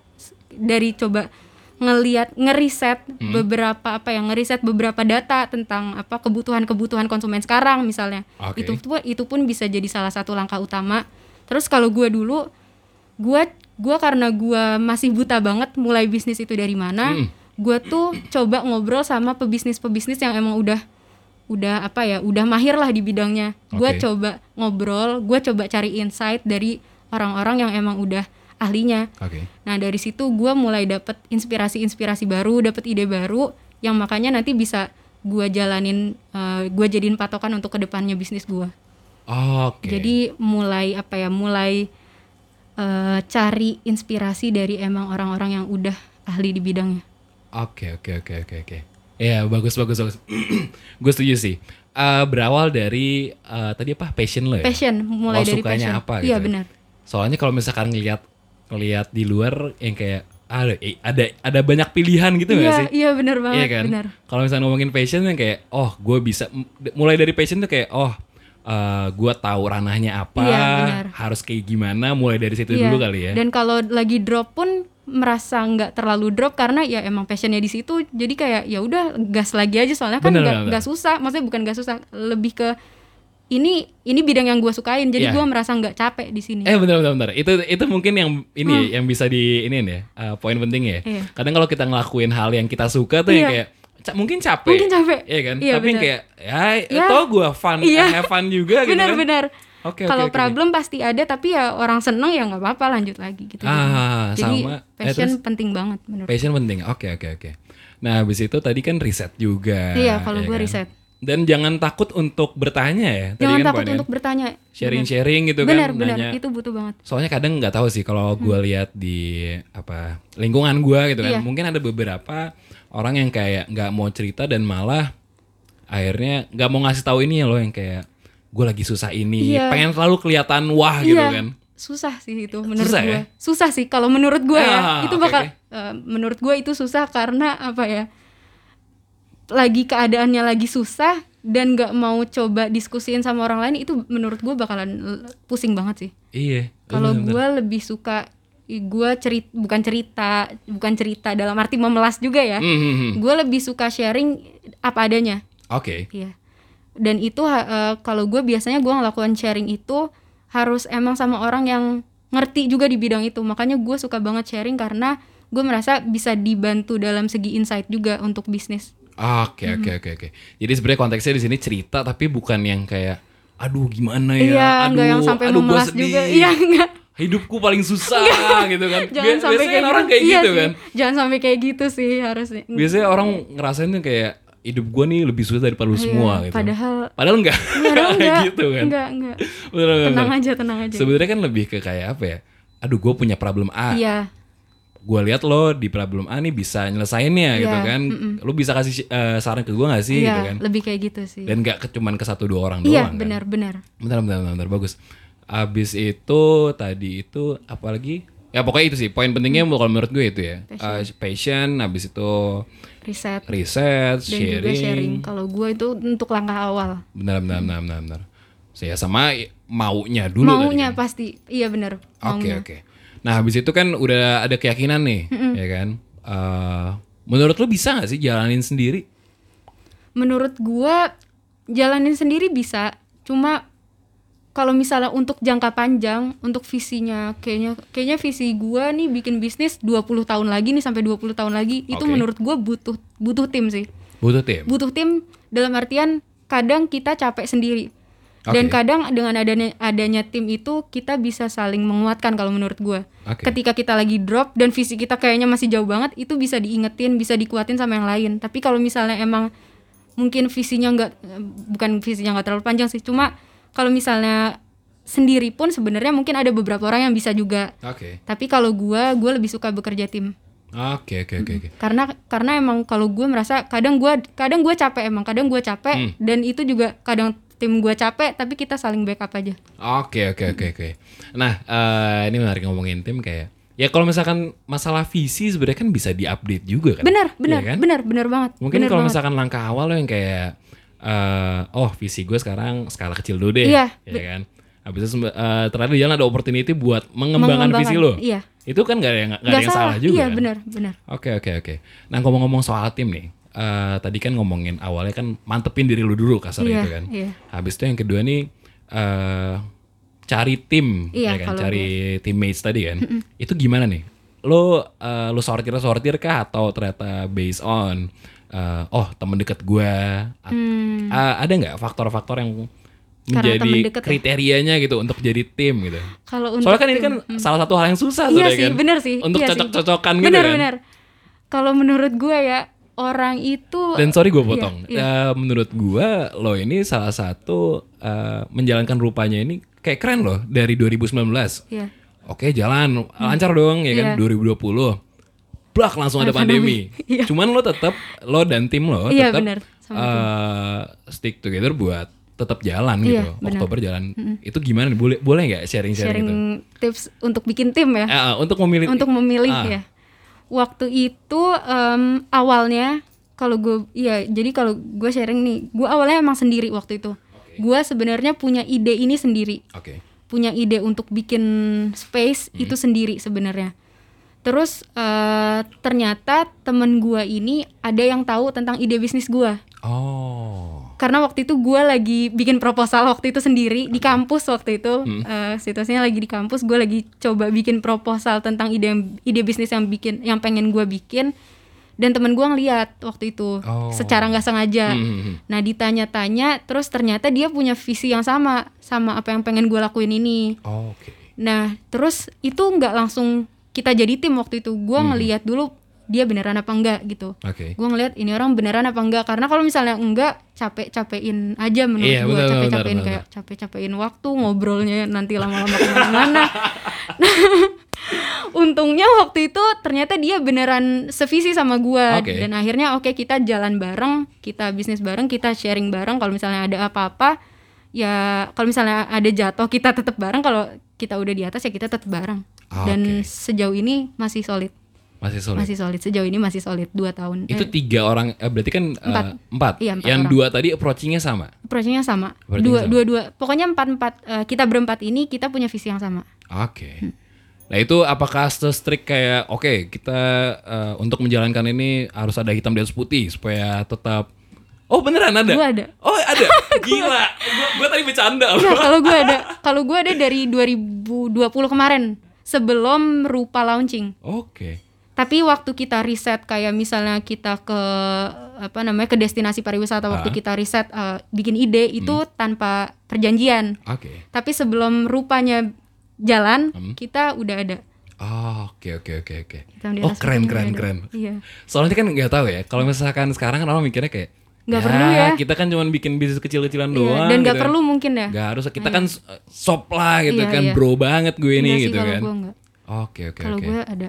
dari coba ngeliat ngeriset Hmm. beberapa apa yang ngeriset beberapa data tentang apa kebutuhan-kebutuhan konsumen sekarang misalnya. Oke. Itu pun itu pun bisa jadi salah satu langkah utama. Terus kalau gua dulu gua gua karena gua masih buta banget mulai bisnis itu dari mana Hmm. gua tuh coba ngobrol sama pebisnis-pebisnis yang emang udah udah apa ya udah mahir lah di bidangnya gua Oke. coba ngobrol gua coba cari insight dari orang-orang yang emang udah ahlinya Oke. nah dari situ gua mulai dapet inspirasi-inspirasi baru dapet ide baru yang makanya nanti bisa gua jalanin eh, gua jadiin patokan untuk ke depannya bisnis gua Oke. jadi mulai apa ya mulai eh, cari inspirasi dari emang orang-orang yang udah ahli di bidangnya Oke oke oke oke oke. Iya bagus bagus bagus. [CLEARS THROAT] gue setuju sih. Eh, berawal dari eh, tadi apa passion lo ya? passion Oh, mulai dari sukanya passion apa iya gitu ya? benar Soalnya kalau misalkan ngelihat ngelihat di luar yang kayak ada ada ada banyak pilihan gitu nggak iya sih? iya benar banget Iya kan? Kalau misalnya ngomongin passion yang kayak oh gue bisa mulai dari passion tuh kayak oh eh gue tahu ranahnya apa, Iya, benar. harus kayak gimana, mulai dari situ Iya. dulu kali ya. dan kalau lagi drop pun merasa nggak terlalu drop karena ya emang passionnya di situ jadi kayak ya udah gas lagi aja soalnya kan nggak susah maksudnya bukan nggak susah lebih ke ini ini bidang yang gue sukain jadi Iya. gue merasa nggak capek di sini Eh bentar bentar. Itu itu mungkin yang ini ya, yang bisa di ini ya. uh, poin penting ya. Hmm. Iya. Kadang kalau kita ngelakuin hal yang kita suka tuh yang Iya. kayak ca- mungkin capek. Mungkin capek. Iya kan? Iya, Tapi benar. kayak ya, Ya. tau gue fun, Iya. have fun juga gitu kan. benar-benar Oke, oke, kalau oke. problem pasti ada tapi ya orang seneng ya nggak apa-apa lanjut lagi gitu Ah, jadi sama. Eh, passion terus? penting banget menurut Passion penting. Oke oke oke. Nah, habis itu tadi kan riset juga. Iya, kalau ya gue kan? riset. Dan jangan takut untuk bertanya ya. Tadi jangan kan takut untuk bertanya sharing-sharing gitu benar kan. benar nanya. itu butuh banget Soalnya kadang nggak tahu sih kalau gue lihat di apa lingkungan gue gitu kan, Hmm. Iya. mungkin ada beberapa orang yang kayak nggak mau cerita dan malah akhirnya nggak mau ngasih tahu ini ya loh yang kayak gue lagi susah ini, Iya. pengen selalu kelihatan wah gitu Iya, kan. susah sih itu menurut Susah gue ya? susah sih kalau menurut gue Ah, ya itu oke, bakal oke. eh, menurut gue itu susah karena apa ya lagi keadaannya lagi susah dan nggak mau coba diskusiin sama orang lain itu menurut gue bakalan pusing banget sih Iya. kalau gue lebih suka gue cerita bukan cerita bukan cerita dalam arti memelas juga ya Hmm, hmm, hmm. gue lebih suka sharing apa adanya Oke. Iya. Dan itu eh, kalau gue biasanya gue ngelakuin sharing itu harus emang sama orang yang ngerti juga di bidang itu. Makanya gue suka banget sharing karena gue merasa bisa dibantu dalam segi insight juga untuk bisnis. Oke Hmm. oke oke. Oke. Jadi sebenarnya konteksnya di sini cerita tapi bukan yang kayak aduh gimana ya? Iya aduh yang sampai aduh, memelas sedih. juga. [LAUGHS] Iya enggak hidupku paling susah gitu kan. [LAUGHS] Jangan Bia- sampai biasanya kayak orang gitu. kayak Iya gitu sih. kan. Jangan sampai kayak gitu sih harusnya. Biasanya orang ngerasain tuh kayak hidup gua nih lebih susah daripada lu semua Iya, gitu. padahal padahal enggak padahal [LAUGHS] enggak gitu kan. Enggak enggak bener, tenang bener. aja tenang aja. Sebenarnya kan lebih ke kayak apa ya? Aduh gue punya problem A. Iya gue lihat lo di problem A nih bisa nyelesainnya gitu Iya, kan lo bisa kasih eh, saran ke gue gak sih gitu iya kan? lebih kayak gitu sih. Dan gak cuman ke satu dua orang iya doang kan? benar benar. Bentar, bentar bentar bentar bagus. Abis itu tadi itu apalagi ya pokoknya itu sih. Poin pentingnya Hmm. kalau menurut gue itu ya. Eh, passion abis itu riset. riset dan juga sharing. sharing. Kalau gue itu untuk langkah awal. Benar benar benar benar, benar. saya sama maunya dulu tadi maunya kan. pasti. Iya benar. Oke oke. Nah habis itu kan udah ada keyakinan nih, ya kan. Eh, menurut lu bisa nggak sih jalanin sendiri? menurut gua jalanin sendiri bisa cuma kalau misalnya untuk jangka panjang untuk visinya kayaknya kayaknya visi gua nih bikin bisnis 20 tahun lagi nih sampai 20 tahun lagi itu Oke. menurut gua butuh butuh tim sih Butuh tim. butuh tim dalam artian kadang kita capek sendiri dan Oke. kadang dengan adanya adanya tim itu kita bisa saling menguatkan kalau menurut gua Oke. ketika kita lagi drop dan visi kita kayaknya masih jauh banget itu bisa diingetin bisa dikuatin sama yang lain tapi kalau misalnya emang mungkin visinya nggak bukan visinya nggak terlalu panjang sih cuma kalau misalnya sendiri pun sebenarnya mungkin ada beberapa orang yang bisa juga Oke. tapi kalau gua gua lebih suka bekerja tim Oke oke oke oke. karena karena emang kalau gue merasa kadang gue kadang gue capek emang kadang gue capek Hmm. dan itu juga kadang tim gue capek tapi kita saling backup aja Oke oke oke oke. Nah eh, ini menarik ngomongin tim kayak. Ya kalau misalkan masalah visi sebenarnya kan bisa diupdate juga kan. benar benar Iya kan? benar benar banget Mungkin kalau banget. misalkan langkah awal lo yang kayak eh oh visi gue sekarang skala kecil dulu deh, Iya, ya kan. Habis itu sembe- eh, ternyata di jalan ada opportunity buat mengembangkan, visi lo. iya Itu kan gak ada yang nggak ada nggak yang salah, salah, juga iya kan. benar benar Oke oke oke. Nah ngomong-ngomong soal tim nih, eh, tadi kan ngomongin awalnya kan mantepin diri lu dulu kasar Iya, gitu kan. iya. Habis itu yang kedua nih eh cari tim, Iya, ya kan, cari teammates tadi kan. Itu gimana nih? Lo eh, lo sortir sortir kah atau ternyata based on eh, oh temen deket gua? At- Hmm. eh, ada nggak faktor-faktor yang menjadi ya? kriterianya gitu untuk jadi tim gitu? kalau untuk Soalnya kan ini tim- kan salah satu hal yang susah iya sih kan. benar sih Untuk iya cocok-cocokan gitu benar kan. benar kalau menurut gue ya orang itu Dan sorry gue Iya, potong. iya. Eh, menurut gue lo ini salah satu eh, menjalankan rupanya ini kayak keren loh dari 2019. Iya. Oke jalan lancar dong ya kan Iya. 2020. Blak langsung ada pandemi. [LAUGHS] Iya. Cuman lo tetap lo dan tim lo Iya, tetap. Sama eh, stick together buat tetap jalan Iya, gitu. benar. Oktober jalan. Itu gimana? Boleh boleh nggak sharing sharing, sharing gitu? tips untuk bikin tim ya eh, untuk memilih untuk memilih Ah. ya. Waktu itu em, awalnya kalau gue iya jadi kalau gue sharing nih, gue awalnya emang sendiri waktu itu. Gue sebenarnya punya ide ini sendiri, Oke. punya ide untuk bikin space Hmm. itu sendiri sebenarnya. Terus eh, ternyata temen gue ini ada yang tahu tentang ide bisnis gue. Oh. Karena waktu itu gue lagi bikin proposal waktu itu sendiri di kampus waktu itu Hmm. Eh, situasinya lagi di kampus gue lagi coba bikin proposal tentang ide ide bisnis yang bikin yang pengen gue bikin dan temen gue ngeliat waktu itu Oh. secara nggak sengaja. Hmm, hmm, hmm. Nah ditanya-tanya terus ternyata dia punya visi yang sama sama apa yang pengen gue lakuin ini. Oke. Nah terus itu nggak langsung kita jadi tim waktu itu gue Hmm. ngeliat dulu dia beneran apa enggak gitu. Oke. gue ngeliat ini orang beneran apa enggak karena kalau misalnya enggak capek capein aja menurut Iya, gue capek capein kayak capek capein waktu ngobrolnya nanti lama-lama ke mana-mana. [LAUGHS] Untungnya waktu itu ternyata dia beneran sevisi sama gue Oke. dan akhirnya oke kita jalan bareng kita bisnis bareng kita sharing bareng. Kalau misalnya ada apa-apa ya kalau misalnya ada jatuh kita tetap bareng. Kalau kita udah di atas ya kita tetap bareng. Dan Oke. sejauh ini masih solid Masih solid. masih solid sejauh ini masih solid dua tahun Itu Eh, tiga orang, eh, berarti kan eh, Empat. empat. Iya, empat Yang orang. dua tadi approachingnya sama. approachingnya sama Approachingnya dua sama. dua dua pokoknya empat empat eh, kita berempat ini kita punya visi yang sama Oke. Nah itu apakah strict kayak oke kita eh, untuk menjalankan ini harus ada hitam di atas putih supaya tetap Oh beneran ada? Gua ada. Oh ada? [LAUGHS] Gila. Gua, gua tadi bercanda. Nah, kalau gue ada kalau gue ada dari 2020 kemarin sebelum rupa launching Oke. Tapi waktu kita riset kayak misalnya kita ke apa namanya ke destinasi pariwisata waktu Ah. kita riset eh, bikin ide itu tanpa perjanjian. Oke. Tapi sebelum rupanya jalan, Hmm. kita udah ada. Oh, oke oke oke oke. Oh keren putih keren keren. Iya. Soalnya kan nggak tahu ya. Kalau misalkan sekarang kan orang mikirnya kayak Nggak perlu ya. Kita kan cuma bikin bisnis kecil-kecilan Iya, doang. dan nggak gitu kan. perlu mungkin ya. Nggak harus. Kita kan uh, sop lah gitu Iya, kan, iya. bro banget gue ini sih gitu kalau kan. enggak. Oke oke Kalau oke. gue ada.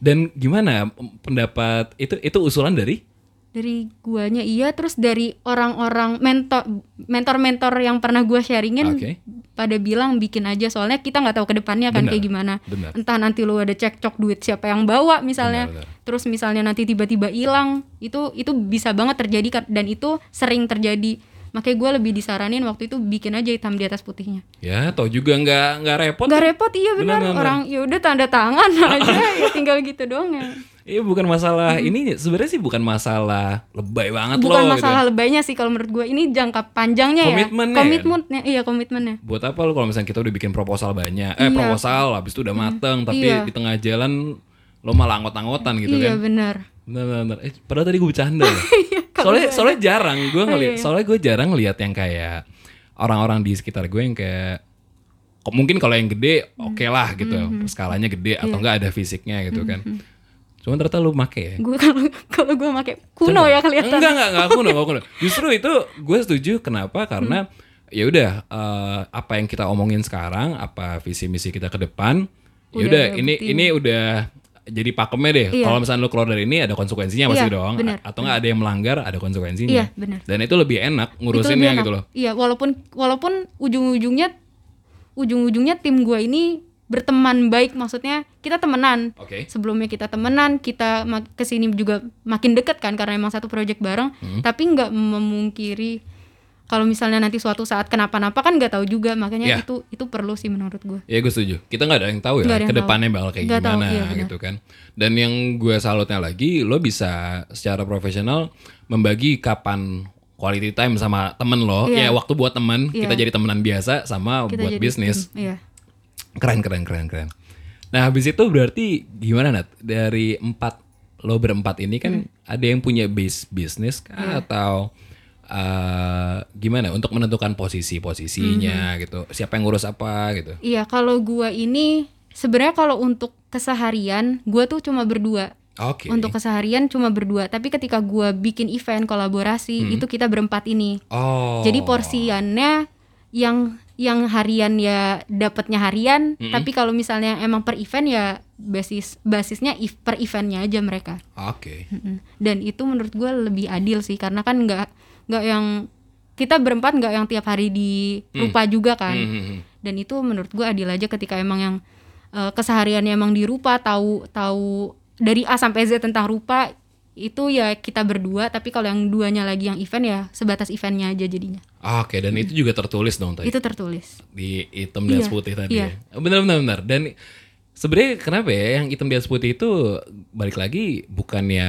Dan gimana pendapat itu itu usulan dari? Dari guanya iya, terus dari orang-orang mentor mentor-mentor yang pernah gua sharingin Oke. pada bilang bikin aja soalnya kita nggak tahu ke depannya kan Benar, kayak gimana. benar. Entah nanti lu ada cekcok duit siapa yang bawa misalnya. Benar, benar. Terus misalnya nanti tiba-tiba hilang, itu itu bisa banget terjadi dan itu sering terjadi. Makanya gue lebih disaranin waktu itu bikin aja hitam di atas putihnya. Ya, tau juga nggak nggak repot. Gak kan? repot iya benar orang ya udah tanda tangan [LAUGHS] aja ya tinggal gitu doang ya. Iya bukan masalah ini sebenarnya sih bukan masalah lebay banget Bukan loh masalah gitu. lebaynya sih kalau menurut gue ini jangka panjangnya Komitmennya ya. Komitmennya iya komitmennya. Buat apa lu kalau misalnya kita udah bikin proposal banyak, eh Iya. proposal habis itu udah mateng tapi Iya. di tengah jalan lo malah anggot-anggotan gitu iya kan. benar. Bener, bener, bener. Eh, padahal tadi gue bercanda [LAUGHS] loh. Iya, soalnya soalnya jarang gue ngeliat, iya. soalnya gue jarang lihat yang kayak orang-orang di sekitar gue yang kayak kok mungkin kalau yang gede Hmm. oke lah gitu, skalanya gede atau Iya. enggak ada fisiknya gitu kan. Cuman ternyata lu make ya. Gue kalau kalau gue pakai kuno ya kelihatan. Enggak enggak enggak kuno enggak kuno. Justru itu gue setuju kenapa karena Hmm. ya udah eh, apa yang kita omongin sekarang, apa visi misi kita ke depan, ya Udah ini ini udah jadi pakemnya deh. Iya. Kalau misalnya lu keluar dari ini ada konsekuensinya pasti Iya, dong. benar, Atau enggak ada yang melanggar ada konsekuensinya. Iya, benar. Dan itu lebih enak ngurusinnya lebih enak. gitu loh. Iya, walaupun walaupun ujung-ujungnya ujung-ujungnya tim gue ini berteman baik maksudnya kita temenan. Oke. Sebelumnya kita temenan, kita ke sini juga makin deket kan karena emang satu project bareng. Hmm. Tapi nggak memungkiri kalau misalnya nanti suatu saat kenapa-napa kan nggak tahu juga makanya Iya. itu itu perlu sih menurut gue. Ya gue setuju. Kita nggak ada yang tahu ya ada yang ke depannya bakal kayak tahu, gimana iya, benar. gitu kan. Dan yang gue salutnya lagi, lo bisa secara profesional membagi kapan quality time sama temen lo. Ya Iya. waktu buat temen, Iya. kita jadi temenan biasa sama Kita buat jadi bisnis. Iya. Keren keren keren keren. Nah habis itu berarti gimana Nat? Dari empat lo berempat ini kan Hmm. ada yang punya base bisnis kah Iya. atau eh, gimana untuk menentukan posisi posisinya Hmm. gitu? Siapa yang ngurus apa gitu? Iya, kalau gua ini sebenarnya kalau untuk keseharian gua tuh cuma berdua. Oke. Untuk keseharian cuma berdua, tapi ketika gua bikin event kolaborasi itu kita berempat ini. Hmm. Oh. Jadi porsiannya yang yang harian ya dapatnya harian, tapi kalau misalnya emang per event ya basis basisnya if- per eventnya aja mereka. Oke. Mm-mm. Dan itu menurut gue lebih adil sih karena kan nggak nggak yang kita berempat nggak yang tiap hari di rupa juga kan. Hmm. Dan itu menurut gue adil aja ketika emang yang eh, kesehariannya emang di rupa tahu tahu dari A sampai Z tentang rupa itu ya kita berdua tapi kalau yang duanya lagi yang event ya sebatas eventnya aja jadinya Oke, dan itu juga tertulis dong tadi itu tertulis di hitam dan Iya, putih tadi iya. ya. Benar benar benar. Dan sebenarnya kenapa ya yang hitam dan putih itu balik lagi bukannya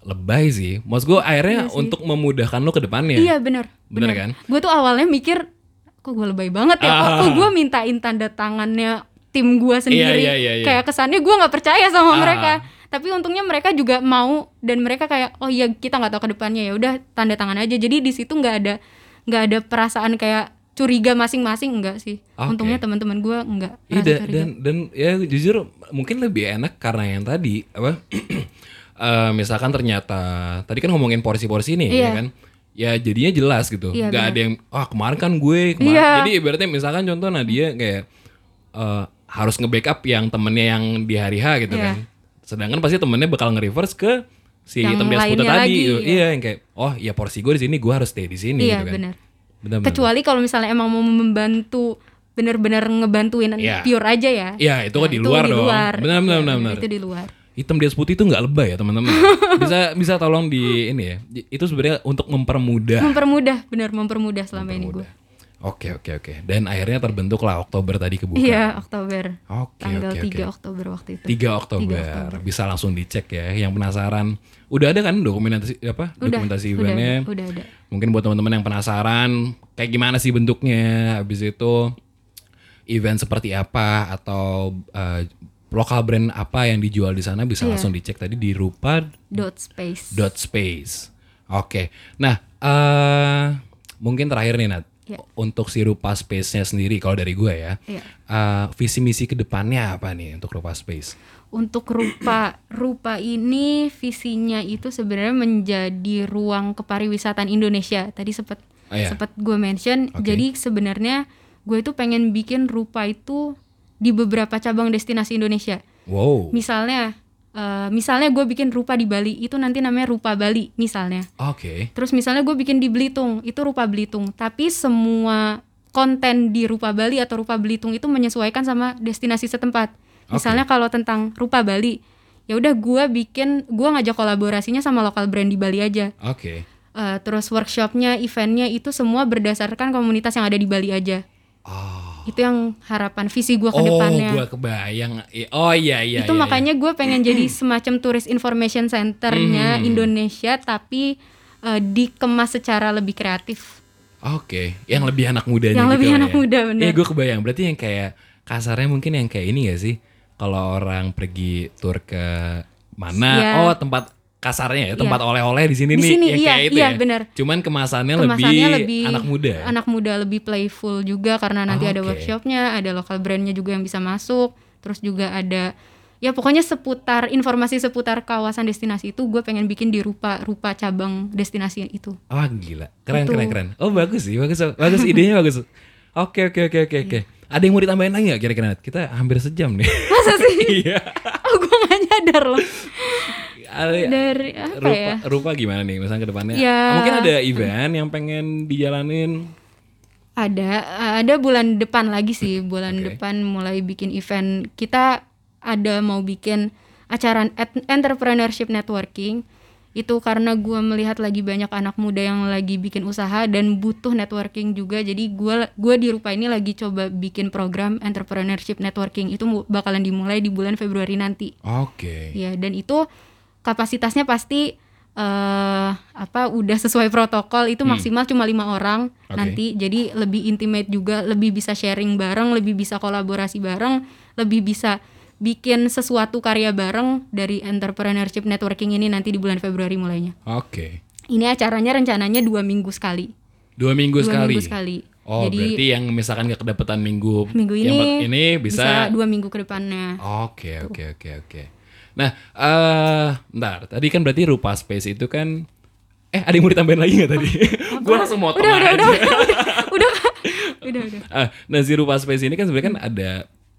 lebay sih. Maksud gue akhirnya untuk memudahkan lo ke depannya. iya benar Bener kan? gue tuh awalnya mikir kok gue lebay banget ya kok, Ah. kok gue mintain tanda tangannya tim gue sendiri iya, iya, iya. kayak kesannya gue nggak percaya sama Ah. mereka tapi untungnya mereka juga mau dan mereka kayak oh iya kita nggak tahu ke depannya ya udah tanda tangan aja jadi di situ nggak ada nggak ada perasaan kayak curiga masing-masing enggak sih Oke. untungnya teman-teman gue enggak Iya da- dan dan ya jujur mungkin lebih enak karena yang tadi apa [CLEARS THROAT] eh, misalkan ternyata tadi kan ngomongin porsi-porsi nih Iya. ya kan ya jadinya jelas gitu Iya, nggak benar. ada yang ah kemarin kan gue kemarin Iya. jadi ibaratnya misalkan contoh Nadia kayak eh, harus nge-backup yang temennya yang di hari H gitu Iya. kan sedangkan pasti temennya bakal nge-reverse ke si Yang hitam di atas putih lainnya tadi lagi, gitu. iya. iya yang kayak oh ya porsi gue di sini gue harus stay di sini iya gitu kan benar Benar-benar. kecuali kalau misalnya emang mau membantu bener-bener ngebantuin Iya. pure aja ya. Iya, itu kan Nah, di luar dong. Benar, benar, Iya, benar, benar. itu di luar. Hitam di atas putih itu nggak lebay ya teman-teman. [LAUGHS] Bisa bisa tolong di ini ya. Itu sebenarnya untuk mempermudah. Mempermudah bener mempermudah selama ini gue Mempermudah. oke oke oke. Dan akhirnya terbentuk lah Oktober tadi kebuka. Iya Oktober. Oke tanggal oke. 3 oke Oktober waktu itu. 3 Oktober. bisa langsung dicek ya. Yang penasaran udah ada kan dokumentasi apa udah dokumentasi udah, eventnya udah, udah ada mungkin buat teman-teman yang penasaran kayak gimana sih bentuknya habis itu event seperti apa atau eh, lokal brand apa yang dijual di sana bisa Iya. langsung dicek tadi di rupa dot space dot space. Oke. Nah, eh mungkin terakhir nih Nat. Iya. Untuk si Rupa Space-nya sendiri kalau dari gue ya. Iya. eh, visi misi ke depannya apa nih untuk Rupa Space? Untuk rupa rupa ini visinya itu sebenarnya menjadi ruang kepariwisataan Indonesia tadi sempat Oh, iya. sempat gue mention Oke. jadi sebenarnya gue itu pengen bikin rupa itu di beberapa cabang destinasi Indonesia Wow. misalnya eh, misalnya gue bikin rupa di Bali itu nanti namanya rupa Bali misalnya Oke. Terus misalnya gue bikin di Belitung, itu rupa Belitung. Tapi semua konten di rupa Bali atau rupa Belitung itu menyesuaikan sama destinasi setempat. Misalnya kalau tentang rupa Bali, ya udah gue bikin, gue ngajak kolaborasinya sama lokal brand di Bali aja. Oke. Eh, terus workshopnya, eventnya itu semua berdasarkan komunitas yang ada di Bali aja. Oh. Itu yang harapan visi gue ke Oh, depannya. gue kebayang. Oh iya iya. itu iya, makanya gue pengen jadi [CLEARS THROAT] semacam tourist information centernya Hmm. Indonesia tapi eh, dikemas secara lebih kreatif. iya. Oke, yang lebih anak mudanya Yang gitu lebih anak ya. muda, bener. Iya, gue kebayang. Berarti yang kayak kasarnya mungkin yang kayak ini gak sih? Kalau orang pergi tur ke mana? Iya. Oh, tempat kasarnya ya, tempat oleh-oleh di sini Di nih. sini, yang iya, kayak itu iya, ya. bener. Cuman kemasannya, Kemasannya lebih, lebih anak muda. anak muda lebih playful juga karena nanti ada Oke. workshopnya, ada lokal brandnya juga yang bisa masuk, terus juga ada ya pokoknya seputar informasi seputar kawasan destinasi itu gue pengen bikin di rupa rupa cabang destinasi itu. Wah gila, keren Itu. keren keren. Oh bagus sih, bagus bagus [LAUGHS] idenya bagus. Oke oke oke oke oke. Ada yang mau ditambahin lagi nggak kira-kira? Kita hampir sejam nih. [LAUGHS] Masa sih? [LAUGHS] Iya. oh gue gak nyadar loh. Ada- Dari apa rupa, ya? rupa gimana nih misalnya ke depannya? Ya. Mungkin ada event yang pengen dijalanin. Ada, ada bulan depan lagi sih, bulan Oke. depan mulai bikin event. Kita ada mau bikin acara entrepreneurship networking. Itu karena gua melihat lagi banyak anak muda yang lagi bikin usaha dan butuh networking juga. Jadi gua gua di Rupa ini lagi coba bikin program entrepreneurship networking. Itu bakalan dimulai di bulan Februari nanti. Oke. Ya, dan itu kapasitasnya pasti eh apa udah sesuai protokol itu maksimal cuma lima orang Hmm. Oke. nanti jadi lebih intimate juga lebih bisa sharing bareng lebih bisa kolaborasi bareng lebih bisa bikin sesuatu karya bareng dari entrepreneurship networking ini nanti di bulan Februari mulainya Oke. ini acaranya rencananya dua minggu sekali Dua minggu dua sekali. minggu sekali Oh jadi berarti yang misalkan gak kedapetan minggu minggu yang ini per- ini bisa. dua minggu ke depannya Oke oke oke oke. Nah, eh bentar. Tadi kan berarti rupa space itu kan eh ada yang mau ditambahin lagi nggak tadi? [LAUGHS] Gue langsung motong udah udah aja. udah udah udah udah udah [LAUGHS] Ah, nah si rupa space ini kan sebenarnya kan ada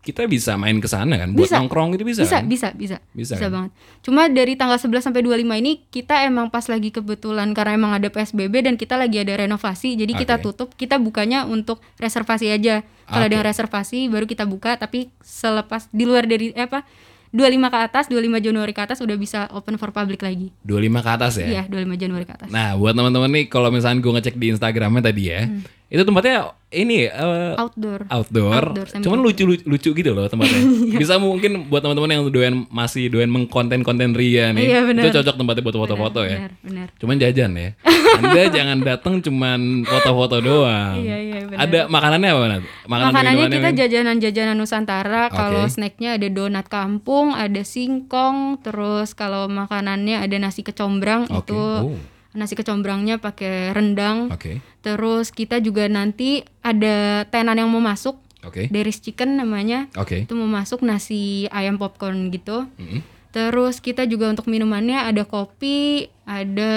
kita bisa main ke sana kan buat Bisa. nongkrong itu bisa. bisa kan? bisa bisa Bisa, bisa, kan? banget cuma dari tanggal 11 sampai 25 ini kita emang pas lagi kebetulan karena emang ada PSBB dan kita lagi ada renovasi jadi Oke. kita tutup kita bukanya untuk reservasi aja kalau ada Oke. yang reservasi baru kita buka tapi selepas di luar dari eh, apa 25 ke atas 25 Januari ke atas udah bisa open for public lagi 25 ke atas ya. iya 25 Januari ke atas Nah, buat teman-teman nih kalau misalnya gue ngecek di Instagramnya tadi ya, itu tempatnya ini eh, outdoor outdoor, Outdoor, cuman lucu lucu gitu loh tempatnya. [LAUGHS] Bisa mungkin buat teman-teman yang doyan masih doyan mengkonten-konten ria nih, Iya, benar. itu cocok tempatnya buat foto-foto ya. benar Cuman jajan ya. [LAUGHS] Anda jangan datang cuman foto-foto doang. Iya, iya, benar. Ada makanannya apa Nat? Makanan Makanannya kita jajanan-jajanan Nusantara. Kalau Oke. snacknya ada donat kampung, ada singkong, terus kalau makanannya ada nasi kecombrang Oke. itu Oh. Nasi kecombrangnya pakai rendang. Oke. Terus kita juga nanti ada tenan yang mau masuk, Oke. Deris Chicken namanya. Oke. Itu mau masuk nasi ayam popcorn gitu. Mm-mm. Terus kita juga untuk minumannya ada kopi, ada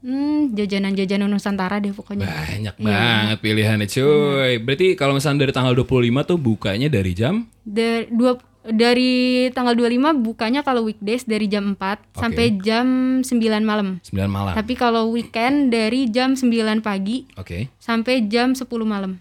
hmm, jajanan-jajanan Nusantara deh pokoknya. Banyak Iya. banget pilihannya cuy. Berarti kalau misalnya dari tanggal 25 tuh bukanya dari jam Da- dua dari tanggal 25 bukanya kalau weekdays dari jam 4 Oke. sampai jam 9 malam. 9 malam. Tapi kalau weekend dari jam 9 pagi Oke. sampai jam 10 malam.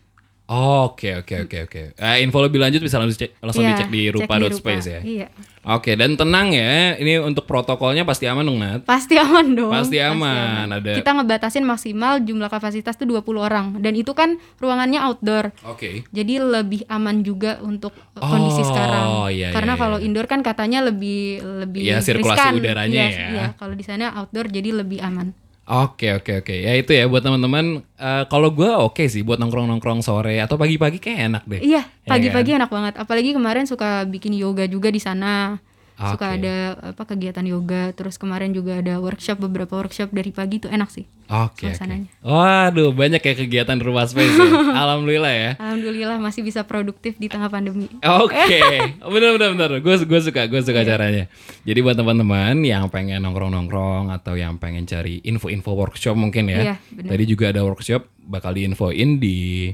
Oke oke oke oke. Eh, info lebih lanjut bisa langsung cek langsung Iya, dicek di cek rupa.space Rupa. ya. Iya. Oke dan tenang ya. Ini untuk protokolnya pasti aman dong Nat. Pasti aman dong. Pasti aman, ada- Kita ngebatasin maksimal jumlah kapasitas tuh 20 orang dan itu kan ruangannya outdoor. Oke. Jadi lebih aman juga untuk uh, kondisi Oh, sekarang. iya, Karena iya, kalau iya. indoor kan katanya lebih lebih Iya, sirkulasi riskan. udaranya Iya, ya. Iya, kalau di sana outdoor jadi lebih aman. Oke oke oke ya itu ya buat teman-teman eh, kalau gue oke sih buat nongkrong nongkrong sore atau pagi-pagi kayak enak deh. Iya, Ya pagi-pagi kan? enak banget. Apalagi kemarin suka bikin yoga juga di sana. Suka Oke. ada apa kegiatan yoga. Terus kemarin juga ada workshop beberapa workshop dari pagi tuh enak sih. Oke oke. suasananya. Waduh banyak ya kegiatan rumah space. ya. [LAUGHS] Alhamdulillah ya. Alhamdulillah masih bisa produktif di tengah pandemi. Oke, [LAUGHS] bener bener bener. Gue gue suka gue suka caranya. Jadi buat teman-teman yang pengen nongkrong nongkrong atau yang pengen cari info-info workshop mungkin ya. Iya, bener. Tadi juga ada workshop bakal diinfoin di